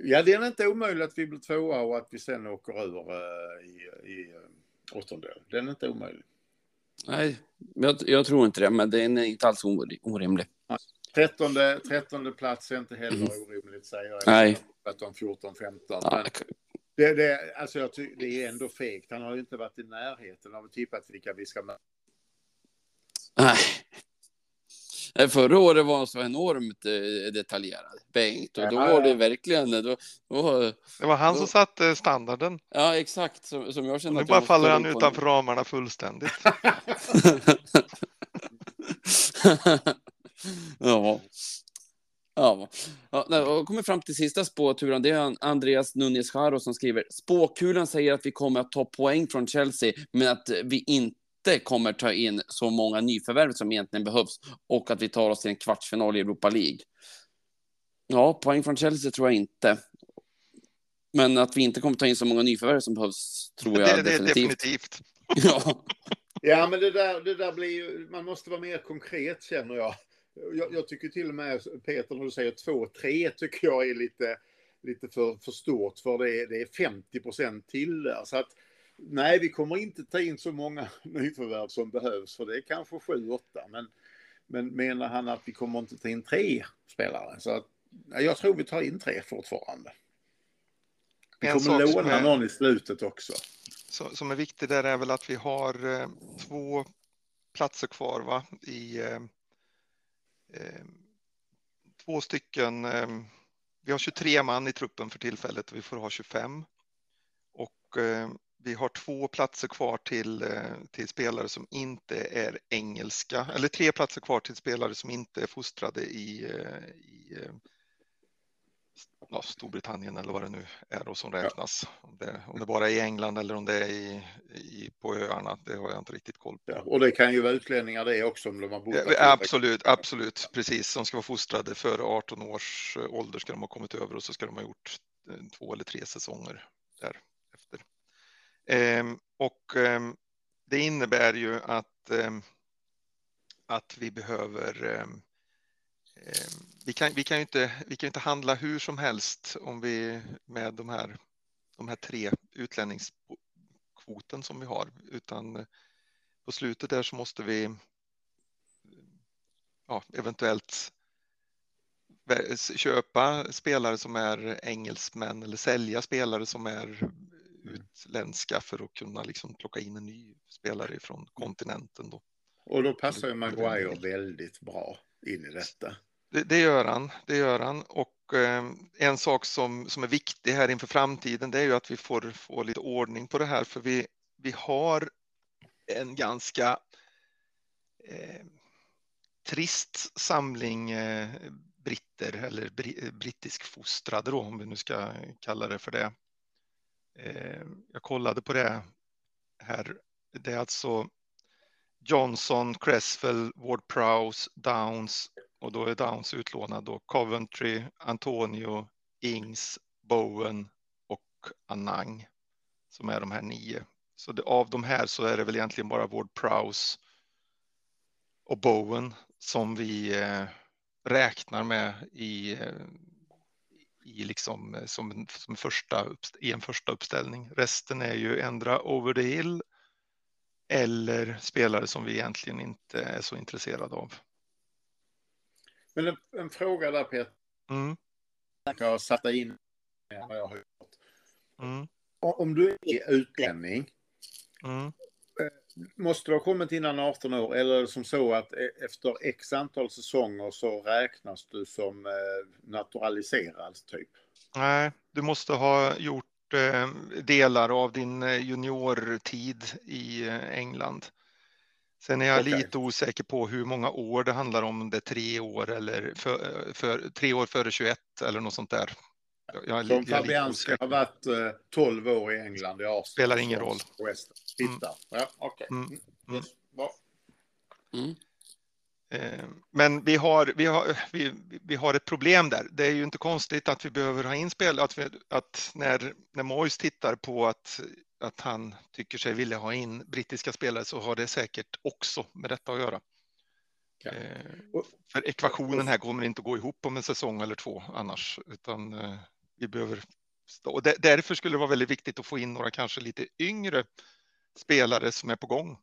ja, det är inte omöjligt att vi blir tvåa och att vi sen åker ur eh, i, i eh, åttondel. Den är inte omöjlig. nej, jag, jag tror inte det, men den är inte alls ori- orimlig. Trettonde, trettonde plats är inte heller Mm. orimligt säger jag. Nej. 13, 14, 15. Ja, Men det, det, alltså jag ty, det är ändå fegt. Han har ju inte varit i närheten av att tippa vilka vi ska möta. nej. Förra året var han så enormt eh, detaljerad, Bengt, och då Ja, var det ja. verkligen... Då, då, det var han som Då- satte standarden. ja, exakt, som, som jag känner Nu att jag bara faller han utanför ramarna fullständigt. <laughs> ja. Ja. ja och kommer fram till sista spåturen. Det är Andreas Nunes Jaro som skriver. Spåkulan säger att vi kommer att ta poäng från Chelsea, men att vi inte kommer ta in så många nyförvärv som egentligen behövs och att vi tar oss till en kvartsfinal i Europa League. Ja, poäng från Chelsea tror jag inte. Men att vi inte kommer ta in så många nyförvärv som behövs tror jag det, det är definitivt. definitivt. <laughs> Ja. Ja, men det där, det där blir ju, man måste vara mer konkret känner jag. Jag, jag tycker till och med, Peter, när du säger 2-3 tycker jag är lite, lite för, för stort för det är, det är 50 procent till där. Så att nej, vi kommer inte ta in så många <laughs> nyförvärv som behövs för det är kanske 7-8. Men, men menar han att vi kommer inte ta in tre spelare? Så att, ja, jag tror vi tar in tre fortfarande. Vi kommer låna är- någon i slutet också. Så, som är viktigt där är väl att vi har eh, två platser kvar va? i eh, Eh, två stycken. Eh, vi har 23 man i truppen för tillfället och vi får ha 25. Och eh, vi har två platser kvar till, eh, till spelare som inte är engelska, eller tre platser kvar till spelare som inte är fostrade i, eh, i eh, ja, Storbritannien eller vad det nu är då som räknas. Om det, om det bara är i England eller om det är i, i, på öarna, det har jag inte riktigt koll på. Ja, och det kan ju vara utlänningar det också om de har bott Ja, absolut, absolut, precis. Som ska vara fostrade före 18 års eh, ålder ska de ha kommit över och så ska de ha gjort eh, två eller tre säsonger därefter. Ehm, och ehm, det innebär ju att, ehm, att vi behöver ehm, ehm, vi kan, vi kan ju inte, vi kan inte handla hur som helst om vi med de här, de här tre utlänningskvoten som vi har, utan på slutet där så måste vi ja, eventuellt köpa spelare som är engelsmän eller sälja spelare som är utländska för att kunna liksom plocka in en ny spelare från kontinenten. Då. Och då passar ju Maguire väldigt bra in i detta. Det, det gör han, det gör han. Och eh, en sak som, som är viktig här inför framtiden, det är ju att vi får få lite ordning på det här, för vi, vi har en ganska eh, trist samling eh, britter eller bri, eh, brittisk fostrade då, om vi nu ska kalla det för det. Eh, jag kollade på det här. Det är alltså Johnson, Cresswell, Ward Prowse, Downs och då är Downs utlånad då Coventry, Antonio, Ings, Bowen och Anang som är de här nio Så det, av de här så är det väl egentligen bara Ward Prowse och Bowen som vi eh, räknar med i, eh, i liksom, eh, som, som första, i en första uppställning. Resten är ju ändra over the hill eller spelare som vi egentligen inte är så intresserade av. Men en, en fråga där Peter. Mm. Jag har satt in vad jag har gjort. Mm. Om du är utlänning, Mm. måste du ha kommit innan 18 år eller är det som så att e- efter x antal säsonger så räknas du som eh, naturaliserad typ? Nej, du måste ha gjort eh, delar av din eh, juniortid i eh, England. Sen är jag Okej. lite osäker på hur många år det handlar om, om det är tre år eller för, för, tre år före 21 eller något sånt där. Jag, jag, Som Fabianski har varit eh, 12 år i England i Arsenal. Spelar ingen roll. Titta. Ja, okej. Mm. Mm. Mm. Mm. Eh, Men vi har, vi, har, vi, vi har ett problem där. Det är ju inte konstigt att vi behöver ha in spel, att, vi, att när, när Moyes tittar på att, att han tycker sig vilja ha in brittiska spelare så har det säkert också med detta att göra. Ja. Eh, Och- För ekvationen här kommer inte gå ihop om en säsong eller två annars, utan eh, vi behöver och där- därför skulle det vara väldigt viktigt att få in några kanske lite yngre spelare som är på gång.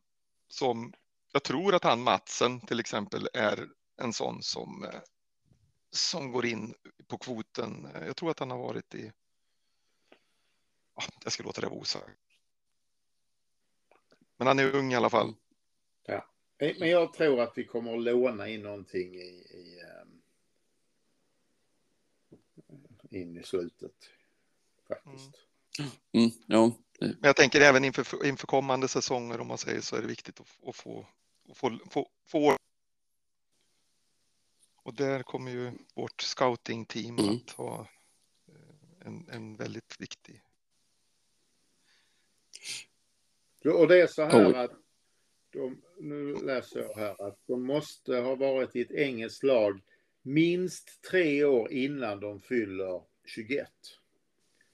Som jag tror att han Matsen till exempel är en sån som, eh, som går in på kvoten. Jag tror att han har varit i. Ja, jag ska låta det vara osagt. Men han är ung i alla fall. Eh, Men jag tror att vi kommer att låna in någonting i, i ehm, in i slutet. Faktiskt. Mm, ja. Men jag tänker även inför, inför kommande säsonger om man säger så är det viktigt att, att få, att få, få, få. Och där kommer ju vårt scouting-team Mm. att ha eh, en, en väldigt viktig. Och det är så här att de, nu läser jag här att de måste ha varit i ett engelskt lag minst tre år innan de fyller 21.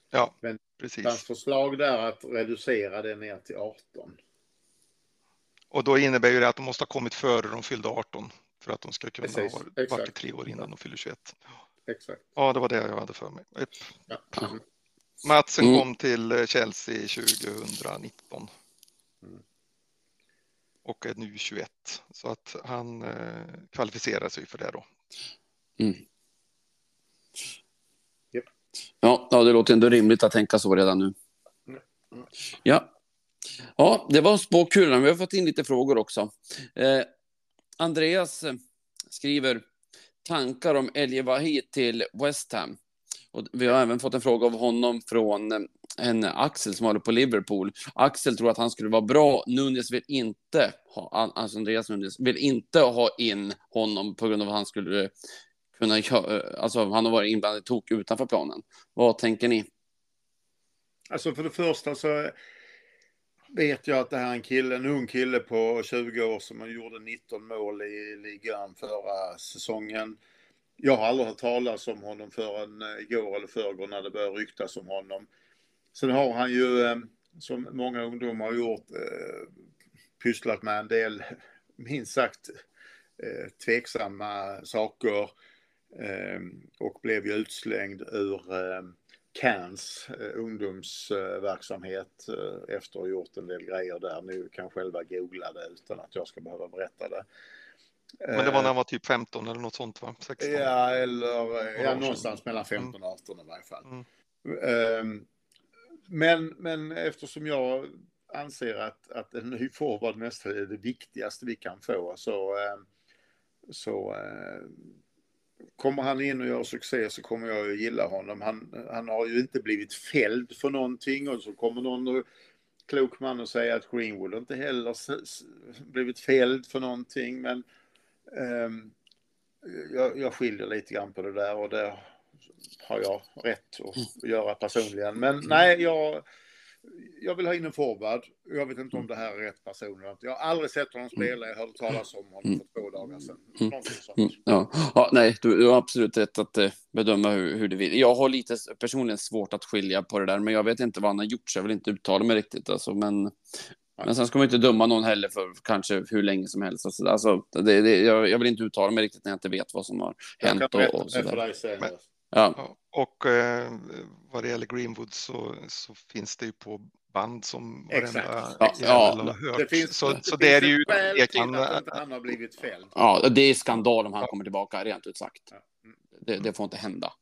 Ja, Men precis. Hans förslag där att reducera det ner till 18. Och då innebär ju det att de måste ha kommit före de fyllde 18 för att de ska kunna Precis, ha varit, exakt. tre år innan de fyller 21. Exakt. Ja, det var det jag hade för mig. Ja. Matsen Mm. kom till Chelsea 2019. Och är nu 21. Så att han eh, kvalificerar sig för det då. Mm. Ja, ja, det låter ändå rimligt att tänka så redan nu. Mm. Ja. Ja, det var spåkulan. Vi har fått in lite frågor också. Eh, Andreas skriver tankar om Elie Wahid till West Ham. Och vi har även fått en fråga av honom från eh, en Axel som håller på Liverpool. Axel tror att han skulle vara bra. Nunes vill inte ha, alltså Andreas Nunes vill inte ha in honom på grund av att han skulle eh, kunna, eh, alltså han har varit inblandad i tok utanför planen. Vad tänker ni? Alltså för det första så vet jag att det här är en kille, en ung kille på 20 år som gjorde 19 mål i ligan förra säsongen. Jag har aldrig hört talas om honom förrän eh, igår eller förrgår när det började ryktas om honom. Sen har han ju, eh, som många ungdomar har gjort, eh, pysslat med en del, <laughs> minst sagt, tveksamma saker. Och blev ju utslängd ur Cairns Cans ungdomsverksamhet efter att ha gjort en del grejer där. Nu kan själva googla det utan att jag ska behöva berätta det. Men det var när han var typ 15 eller något sånt va? 16. Ja, eller eh, ja, någonstans mellan 15 och 18 i varje fall. Mm. Ehm, Men, men eftersom jag anser att, att en ny forward nästan är det viktigaste vi kan få så, eh, så eh, kommer han in och gör succé så kommer jag ju gilla honom. Han, han har ju inte blivit fälld för någonting och så kommer någon klok man och säga att Greenwood inte heller blivit fälld för någonting men ehm, jag, jag skiljer lite grann på det där och det har jag rätt att göra personligen. Men nej, jag, jag vill ha in en forward. Jag vet inte om det här är rätt person. Jag har aldrig sett honom spela. Jag hörde talas om honom för två dagar sedan. Mm, ja. ja, nej, du, du har absolut rätt att eh, bedöma hur, hur du vill. Jag har lite personligen svårt att skilja på det där, men jag vet inte vad han har gjort, så jag vill inte uttala mig riktigt. Alltså, men, men sen ska man inte döma någon heller för kanske hur länge som helst. Alltså, alltså, det, det, jag, jag vill inte uttala mig riktigt när jag inte vet vad som har Jag hänt. kan Och, och för dig senare. Ja, Ja, och eh, vad det gäller Greenwood så, så finns det ju på band som Exakt. varenda Ja, jävel ja. har hört. Det finns, så, det så det är ju det kan, att han har blivit fälld. ja, det är skandal om han kommer tillbaka, rent ut sagt. Ja. Mm. Det, det får inte hända.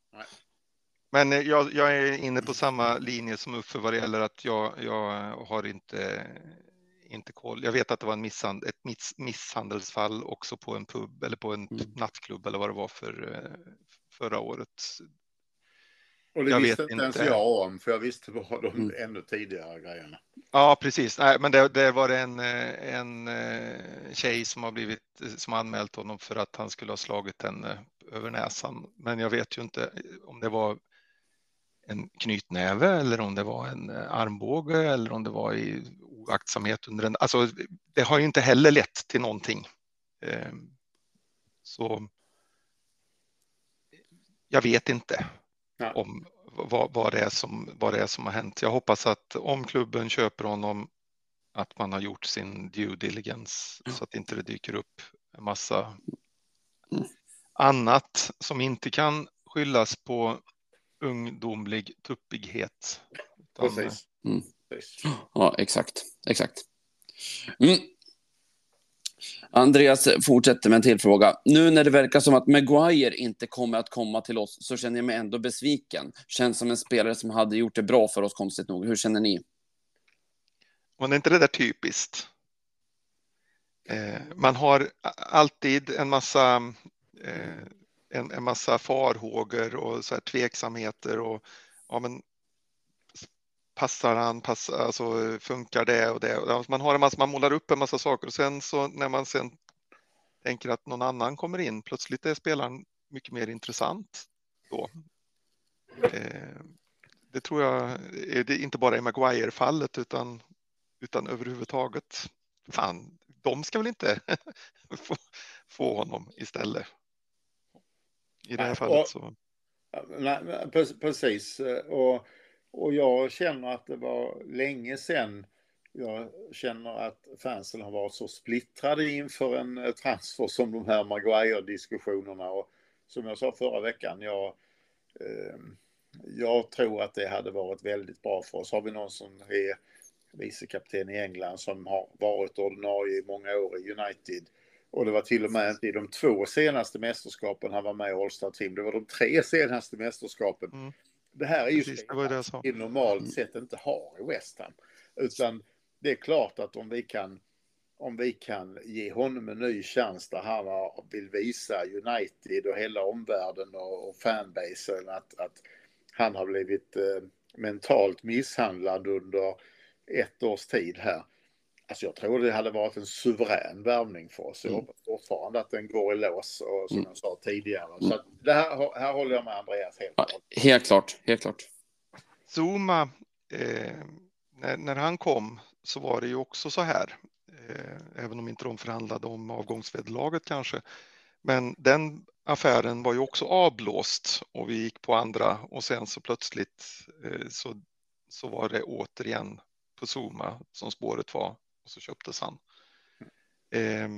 Men eh, jag, jag är inne på samma linje som Uffe vad det gäller att jag, jag har inte, inte koll. Jag vet att det var en missand, ett miss, misshandelsfall också på en pub eller på en Mm. nattklubb eller vad det var för eh, förra året. Och det Jag visste vet inte ens jag om, för jag visste bara de Mm. ännu tidigare grejerna. Ja, precis. Nej, men det, det var en, eh, en tjej som har blivit som har anmält honom för att han skulle ha slagit henne över näsan. Men jag vet ju inte om det var en knytnäve eller om det var en eh, armbåge eller om det var i oaktsamhet under en. Alltså, det har ju inte heller lett till någonting. Eh, Så. Jag vet inte Nej. om vad, vad, det är som, vad det är som har hänt. Jag hoppas att om klubben köper honom att man har gjort sin due diligence så att inte det dyker upp en massa Mm. annat som inte kan skyllas på ungdomlig tuppighet. Utan, Precis. Mm. Precis. Ja, exakt. Exakt. Mm. Andreas fortsätter med en till fråga. Nu när det verkar som att Maguire inte kommer att komma till oss så känner jag mig ändå besviken. Känns som en spelare som hade gjort det bra för oss, konstigt nog. Hur känner ni? Men är inte det där typiskt? Eh, man har alltid en massa, eh, en, en massa farhågor och så här tveksamheter och ja, men passar han, passar, alltså funkar det och det. Man har en massa, man målar upp en massa saker och sen så när man sen tänker att någon annan kommer in, plötsligt är spelaren mycket mer intressant då. Eh, det tror jag är det inte bara i Maguire-fallet utan, utan överhuvudtaget. Fan, de ska väl inte <laughs> få, få honom istället. I det här fallet och- så. Nej, precis. Och, och jag känner att det var länge sedan jag känner att fansen har varit så splittrade inför en eh, transfer som de här Maguire-diskussionerna. Och som jag sa förra veckan, jag, eh, jag tror att det hade varit väldigt bra för oss. Har vi någon som är vicekapten i England som har varit ordinarie i många år i United och det var till och med inte i de två senaste mästerskapen han var med i All-Star Team. Det var de tre senaste mästerskapen. Mm. Det här är ju Precis, det var det vi normalt sett inte har i West Ham. Utan det är klart att om vi kan om vi kan ge honom en ny chans där han vill visa United och hela omvärlden och, och fanbasen att, att han har blivit eh, mentalt misshandlad under ett års tid här. Alltså jag tror det hade varit en suverän värvning för oss. Jag Mm. hoppas fortfarande att den går i lås och som Mm. jag sa tidigare. Så att det här, här håller jag med Andreas helt Ja, och hållet. helt klart. Helt klart. Zuma, eh, när, när han kom så var det ju också så här, eh, även om inte de förhandlade om avgångsvederlaget kanske. Men den affären var ju också avblåst och vi gick på andra och sen så plötsligt eh, så, så var det återigen på Zuma som spåret var och så köptes han. Eh,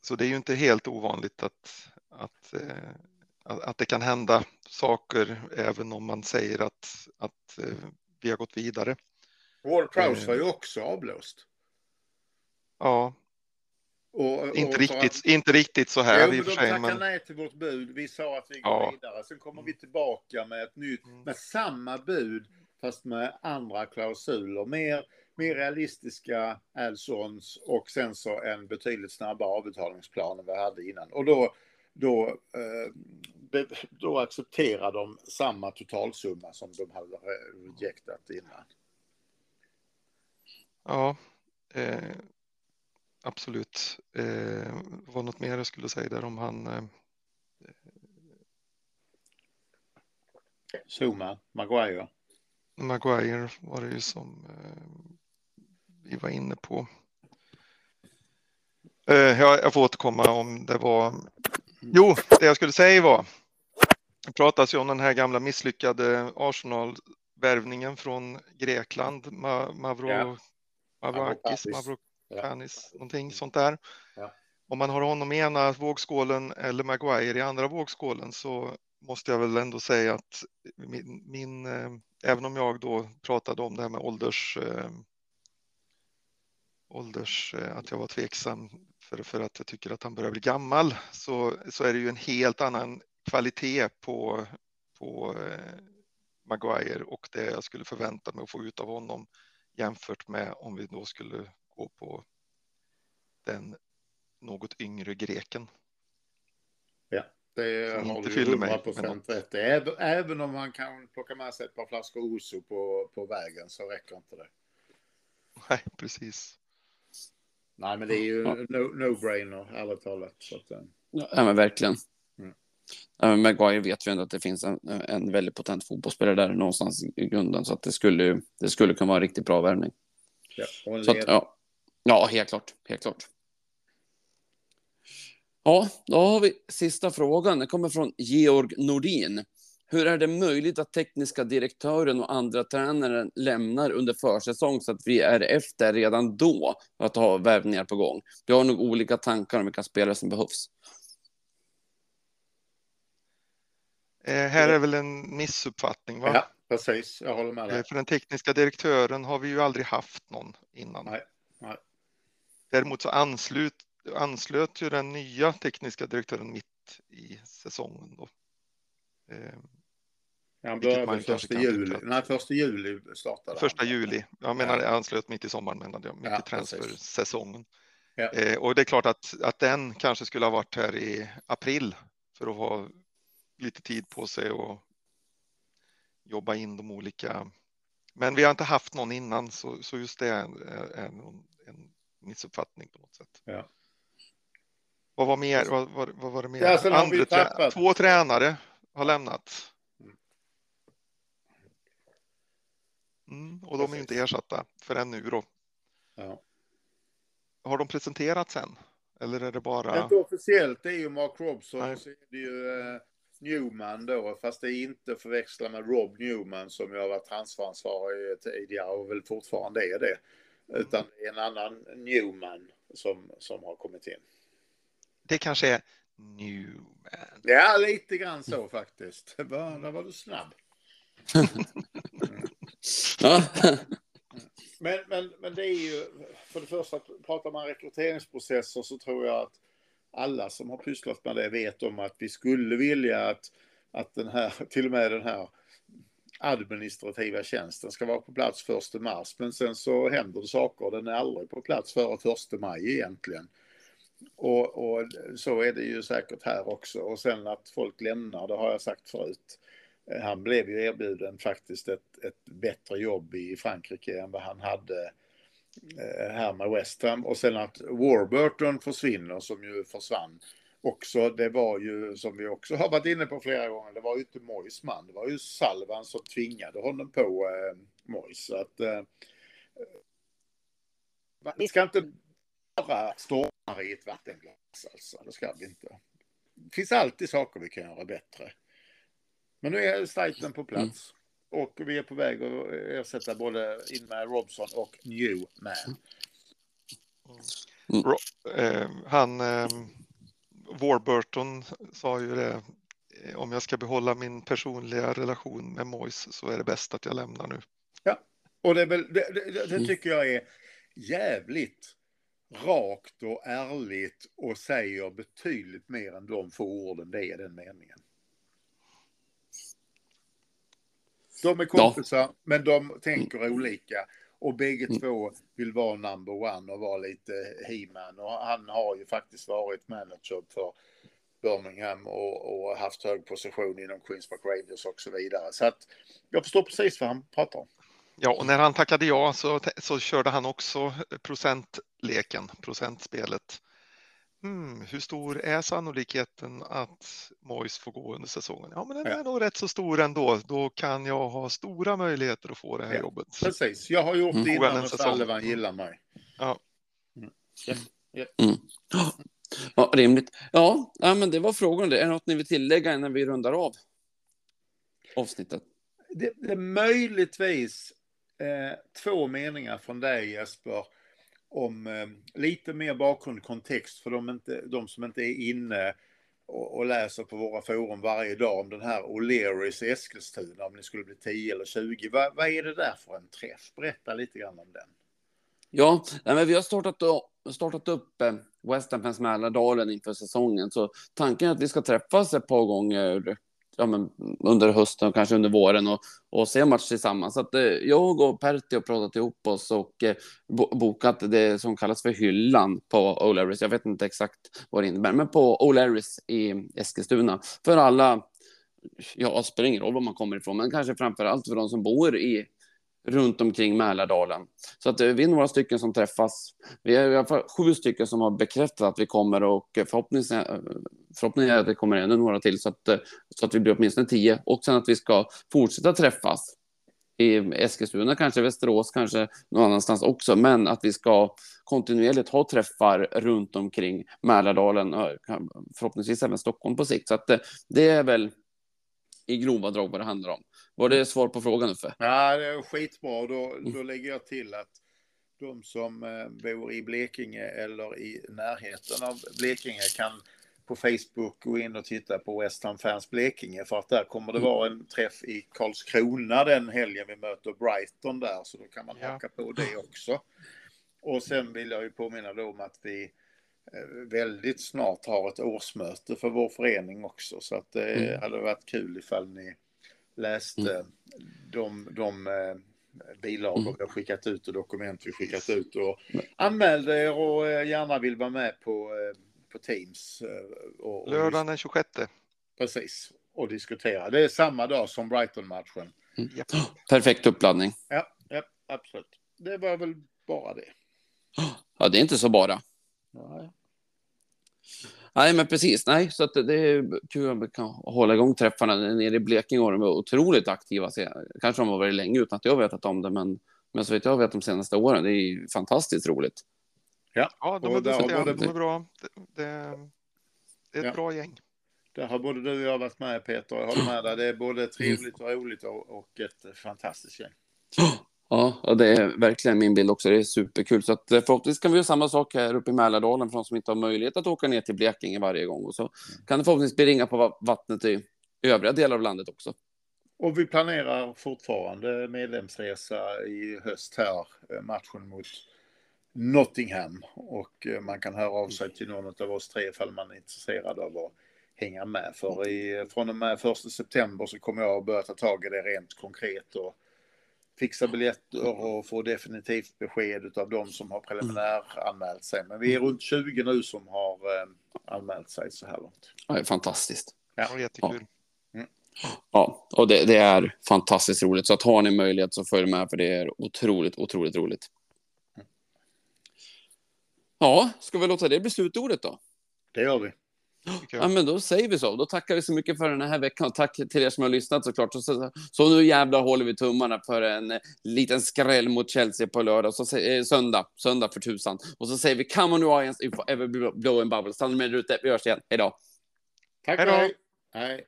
så det är ju inte helt ovanligt att, att, eh, att att det kan hända saker även om man säger att, att eh, vi har gått vidare. Ward Prowse Eh. var ju också avblåst. Ja, Och, och inte, riktigt, att- inte riktigt så här Jo, i och de för sig. tackade Men, nej till vårt bud. Vi sa att vi går Ja. vidare. Sen kommer vi tillbaka med ett nytt, Mm. med samma bud fast med andra klausuler. Mer, mer realistiska add-ons och sen så en betydligt snabbare avbetalningsplan än vi hade innan. Och då, då, eh, då accepterar de samma totalsumma som de hade rejectat innan. ja, eh, absolut. Eh, var något mer jag skulle säga där om han. Eh, Zuma, Maguire. Maguire var det ju som eh, vi var inne på. Eh, jag, får återkomma om det var. Jo, det jag skulle säga var. Det pratas ju om den här gamla misslyckade Arsenal-värvningen från Grekland. Ma, Mavro, Ja. Mavroakis, Mavropanis. Mavropanis, någonting sånt där. Ja. Om man har honom i ena vågskålen eller Maguire i andra vågskålen så måste jag väl ändå säga att min, min eh, även om jag då pratade om det här med ålders eh, ålders, eh, att jag var tveksam för, för att jag tycker att han börjar bli gammal, så, så är det ju en helt annan kvalitet på, på eh, Maguire och det jag skulle förvänta mig att få ut av honom jämfört med om vi då skulle gå på den något yngre greken. Det Som har inte du fyller mig 100 med procent rätt även, även om man kan plocka med sig ett par flaskor Oso på, på vägen så räcker inte det. Nej, precis. Nej, men det är ju Ja. no- no-brainer, ärligt talat. Så att, eh, Ja, men verkligen. Mm. Ja, men Maguire vet vi ändå att det finns en, en väldigt potent fotbollsspelare där någonstans i grunden, så att det skulle, det skulle kunna vara en riktigt bra värvning. ja. Så att, ja. ja, helt klart. Helt klart. Ja, då har vi sista frågan. Den kommer från Georg Nordin. Hur är det möjligt att tekniska direktören och andra tränare lämnar under försäsong så att vi är efter redan då att ha värvningar på gång? Vi har nog olika tankar om vilka spelare som behövs. Eh, här är väl en missuppfattning, va? ja, precis. Jag håller med Eh, dig. För den tekniska direktören har vi ju aldrig haft någon innan. Nej, nej. Däremot så anslut, anslöt ju den nya tekniska direktören mitt i säsongen. Då. Eh, Han började man första juli. Nej, första juli startade Första han. juli. Jag menar, jag anslöt mitt i sommaren menade jag, mitt Ja, i transfersäsongen. Ja. Eh, och det är klart att, att den kanske skulle ha varit här i april för att ha lite tid på sig och jobba in de olika. Men vi har inte haft någon innan så, så just det är, är, någon, en missuppfattning på något sätt. Ja. Vad var mer? Vad, vad, vad var det mer? Ja, Andra trä- två tränare har lämnat. Mm, och de är inte ersatta förrän nu då. Ja. Har de presenterats än? Eller är det bara? Inte officiellt, det är ju Mark Robson Nej. så är det ju eh, Newman då, fast det är inte förväxla med Rob Newman som jag har varit transferansvarig tidigare och väl fortfarande är det. Utan det är en annan Newman som, som har kommit in. Det kanske är Newman. Ja, lite grann så faktiskt. Det <laughs> var, där var du snabb. Ja. Men, men, men det är ju, för det första, pratar man rekryteringsprocesser så tror jag att alla som har pysslat med det vet om att vi skulle vilja att, att den här, <laughs> till och med den här administrativa tjänsten ska vara på plats första mars. Men sen så händer det saker och den är aldrig på plats före första maj egentligen. Och, och så är det ju säkert här också. Och sen att folk lämnar, det har jag sagt förut. Eh, han blev ju erbjuden faktiskt ett, ett bättre jobb i Frankrike än vad han hade eh, här med West Ham. Och sen att Warburton försvinner, som ju försvann också. Det var ju, som vi också har varit inne på flera gånger, det var ju inte Mois man. Det var ju Salvan som tvingade honom på eh, Mois. Så att, eh, man ska inte bara storma i ett vattenglas alltså. Det ska vi inte. Det finns alltid saker vi kan göra bättre. Men nu är sajten på plats. Och vi är på väg att ersätta både in med Robson och Newman. Eh, han eh, Warburton sa ju det. eh, Om jag ska behålla min personliga relation med Moise så är det bäst att jag lämnar nu. Och det, är väl, det, det, det tycker jag är jävligt rakt och ärligt och säger betydligt mer än de få orden det är den meningen. De är kompisar, men de tänker olika. Och bägge två vill vara number one och vara lite he-man. Och han har ju faktiskt varit manager för Birmingham och, och haft hög position inom Queens Park Rangers och så vidare. Så att jag förstår precis vad han pratar om. Ja, och när han tackade ja så, så körde han också procentleken, procentspelet. Hmm, hur stor är sannolikheten att Mois får gå under säsongen? Ja, men den Ja. är nog rätt så stor ändå. Då kan jag ha stora möjligheter att få det här Ja. jobbet. Precis, jag har gjort Mm. det innan och. Sullivan gillar mig. Ja, rimligt. Ja, ja, men det var frågan. Är det något ni vill tillägga innan vi rundar av avsnittet? Det, det är möjligtvis eh, två meningar från dig Jesper om eh, lite mer bakgrund kontext för de, inte, de som inte är inne och, och läser på våra forum varje dag om den här O'Learys i Eskilstuna om ni skulle bli 10 eller 20. Va, vad är det där för en träff? Berätta lite grann om den. Ja, nej, men vi har startat, startat upp eh, Western Pens Mälardalen inför säsongen. Så tanken är att vi ska träffas ett par gånger ja, men under hösten och kanske under våren och, och se match tillsammans. Så att, eh, jag och Pertti har pratat ihop oss och eh, bokat det som kallas för hyllan på O'Larrys. Jag vet inte exakt vad det innebär, men på O'Larrys i Eskilstuna. För alla, ja, det spelar ingen roll var man kommer ifrån, men kanske framför allt för de som bor i runt omkring Mälardalen. Så att eh, vi är några stycken som träffas. Vi är i alla fall sju stycken som har bekräftat att vi kommer och eh, förhoppningsvis, förhoppningsvis eh, är att det kommer ännu några till så att, så att vi blir åtminstone tio och sen att vi ska fortsätta träffas i Eskilstuna, kanske Västerås, kanske någon annanstans också, men att vi ska kontinuerligt ha träffar runt omkring Mälardalen och förhoppningsvis även Stockholm på sikt. Så att det är väl i grova drag vad det handlar om. Var det svar på frågan Uffe? Ja, det är skitbra. Då, då lägger jag till att de som eh, bor i Blekinge eller i närheten av Blekinge kan på Facebook gå in och titta på West Ham Fans Blekinge för att där kommer det vara en träff i Karlskrona den helgen vi möter Brighton där så då kan man Ja. haka på det också. Och sen vill jag ju påminna då om att vi eh, väldigt snart har ett årsmöte för vår förening också så att det Mm. hade varit kul ifall ni läste de, de eh, bilagor Mm. vi har skickat ut och dokument vi skickat ut och anmälde er och eh, gärna vill vara med på, eh, på Teams. eh, Och, och Lördagen den 26. Precis. Och diskutera. Det är samma dag som Brighton-matchen. Japp. Perfekt uppladdning. Ja, ja, absolut. Det var väl bara det. Ja, det är inte så bara. Ja, Nej, men precis. Nej, så att det- det är kul att vi kan hålla igång träffarna nere i Blekinge. Och de var otroligt aktiva. Kanske de har varit länge utan att jag vetat om det, men, men så vet jag vet de senaste åren. Det är ju fantastiskt roligt. Ja, de Och är, där duktiga, både- de är bra. Det, det, det är ett Ja. bra gäng. Där har både du och jag varit med Peter. Jag håller med dig. Det är både trevligt och roligt och, och ett fantastiskt gäng. Ja, det är verkligen min bild också. Det är superkul. Så att eh, förhoppningsvis kan vi göra samma sak här uppe i Mälardalen för de som inte har möjlighet att åka ner till Blekinge varje gång. Och så kan det förhoppningsvis bli ringa på va- vattnet i övriga delar av landet också. Och vi planerar fortfarande medlemsresa i höst här, eh, matchen mot Nottingham. Och eh, man kan höra av sig till någon av oss tre ifall man är intresserad av att hänga med. För i, från och med 1 september så kommer jag att börja ta tag i det rent konkret och fixa biljetter och få definitivt besked av de som har preliminär anmält sig. Men vi är runt 20 nu som har eh, anmält sig så här långt. Det är fantastiskt. Ja, jättekul. Ja, och det, det är fantastiskt roligt. Så att har ni möjlighet så följ med för det är otroligt, otroligt roligt. Ja, ska vi låta det bli slutordet då? Det gör vi. Ja, men då säger vi så. Då tackar vi så mycket för den här veckan. Och tack till er som har lyssnat såklart. Så, så, så nu jävlar håller vi tummarna för en eh, liten skräll mot Chelsea på lördag. Så, eh, söndag, söndag för tusan. Och så säger vi come on New Lions if ever blow and bubble. Stanna med er ute. Vi hörs igen. Hej då. Tack Hej då. och hej. hej.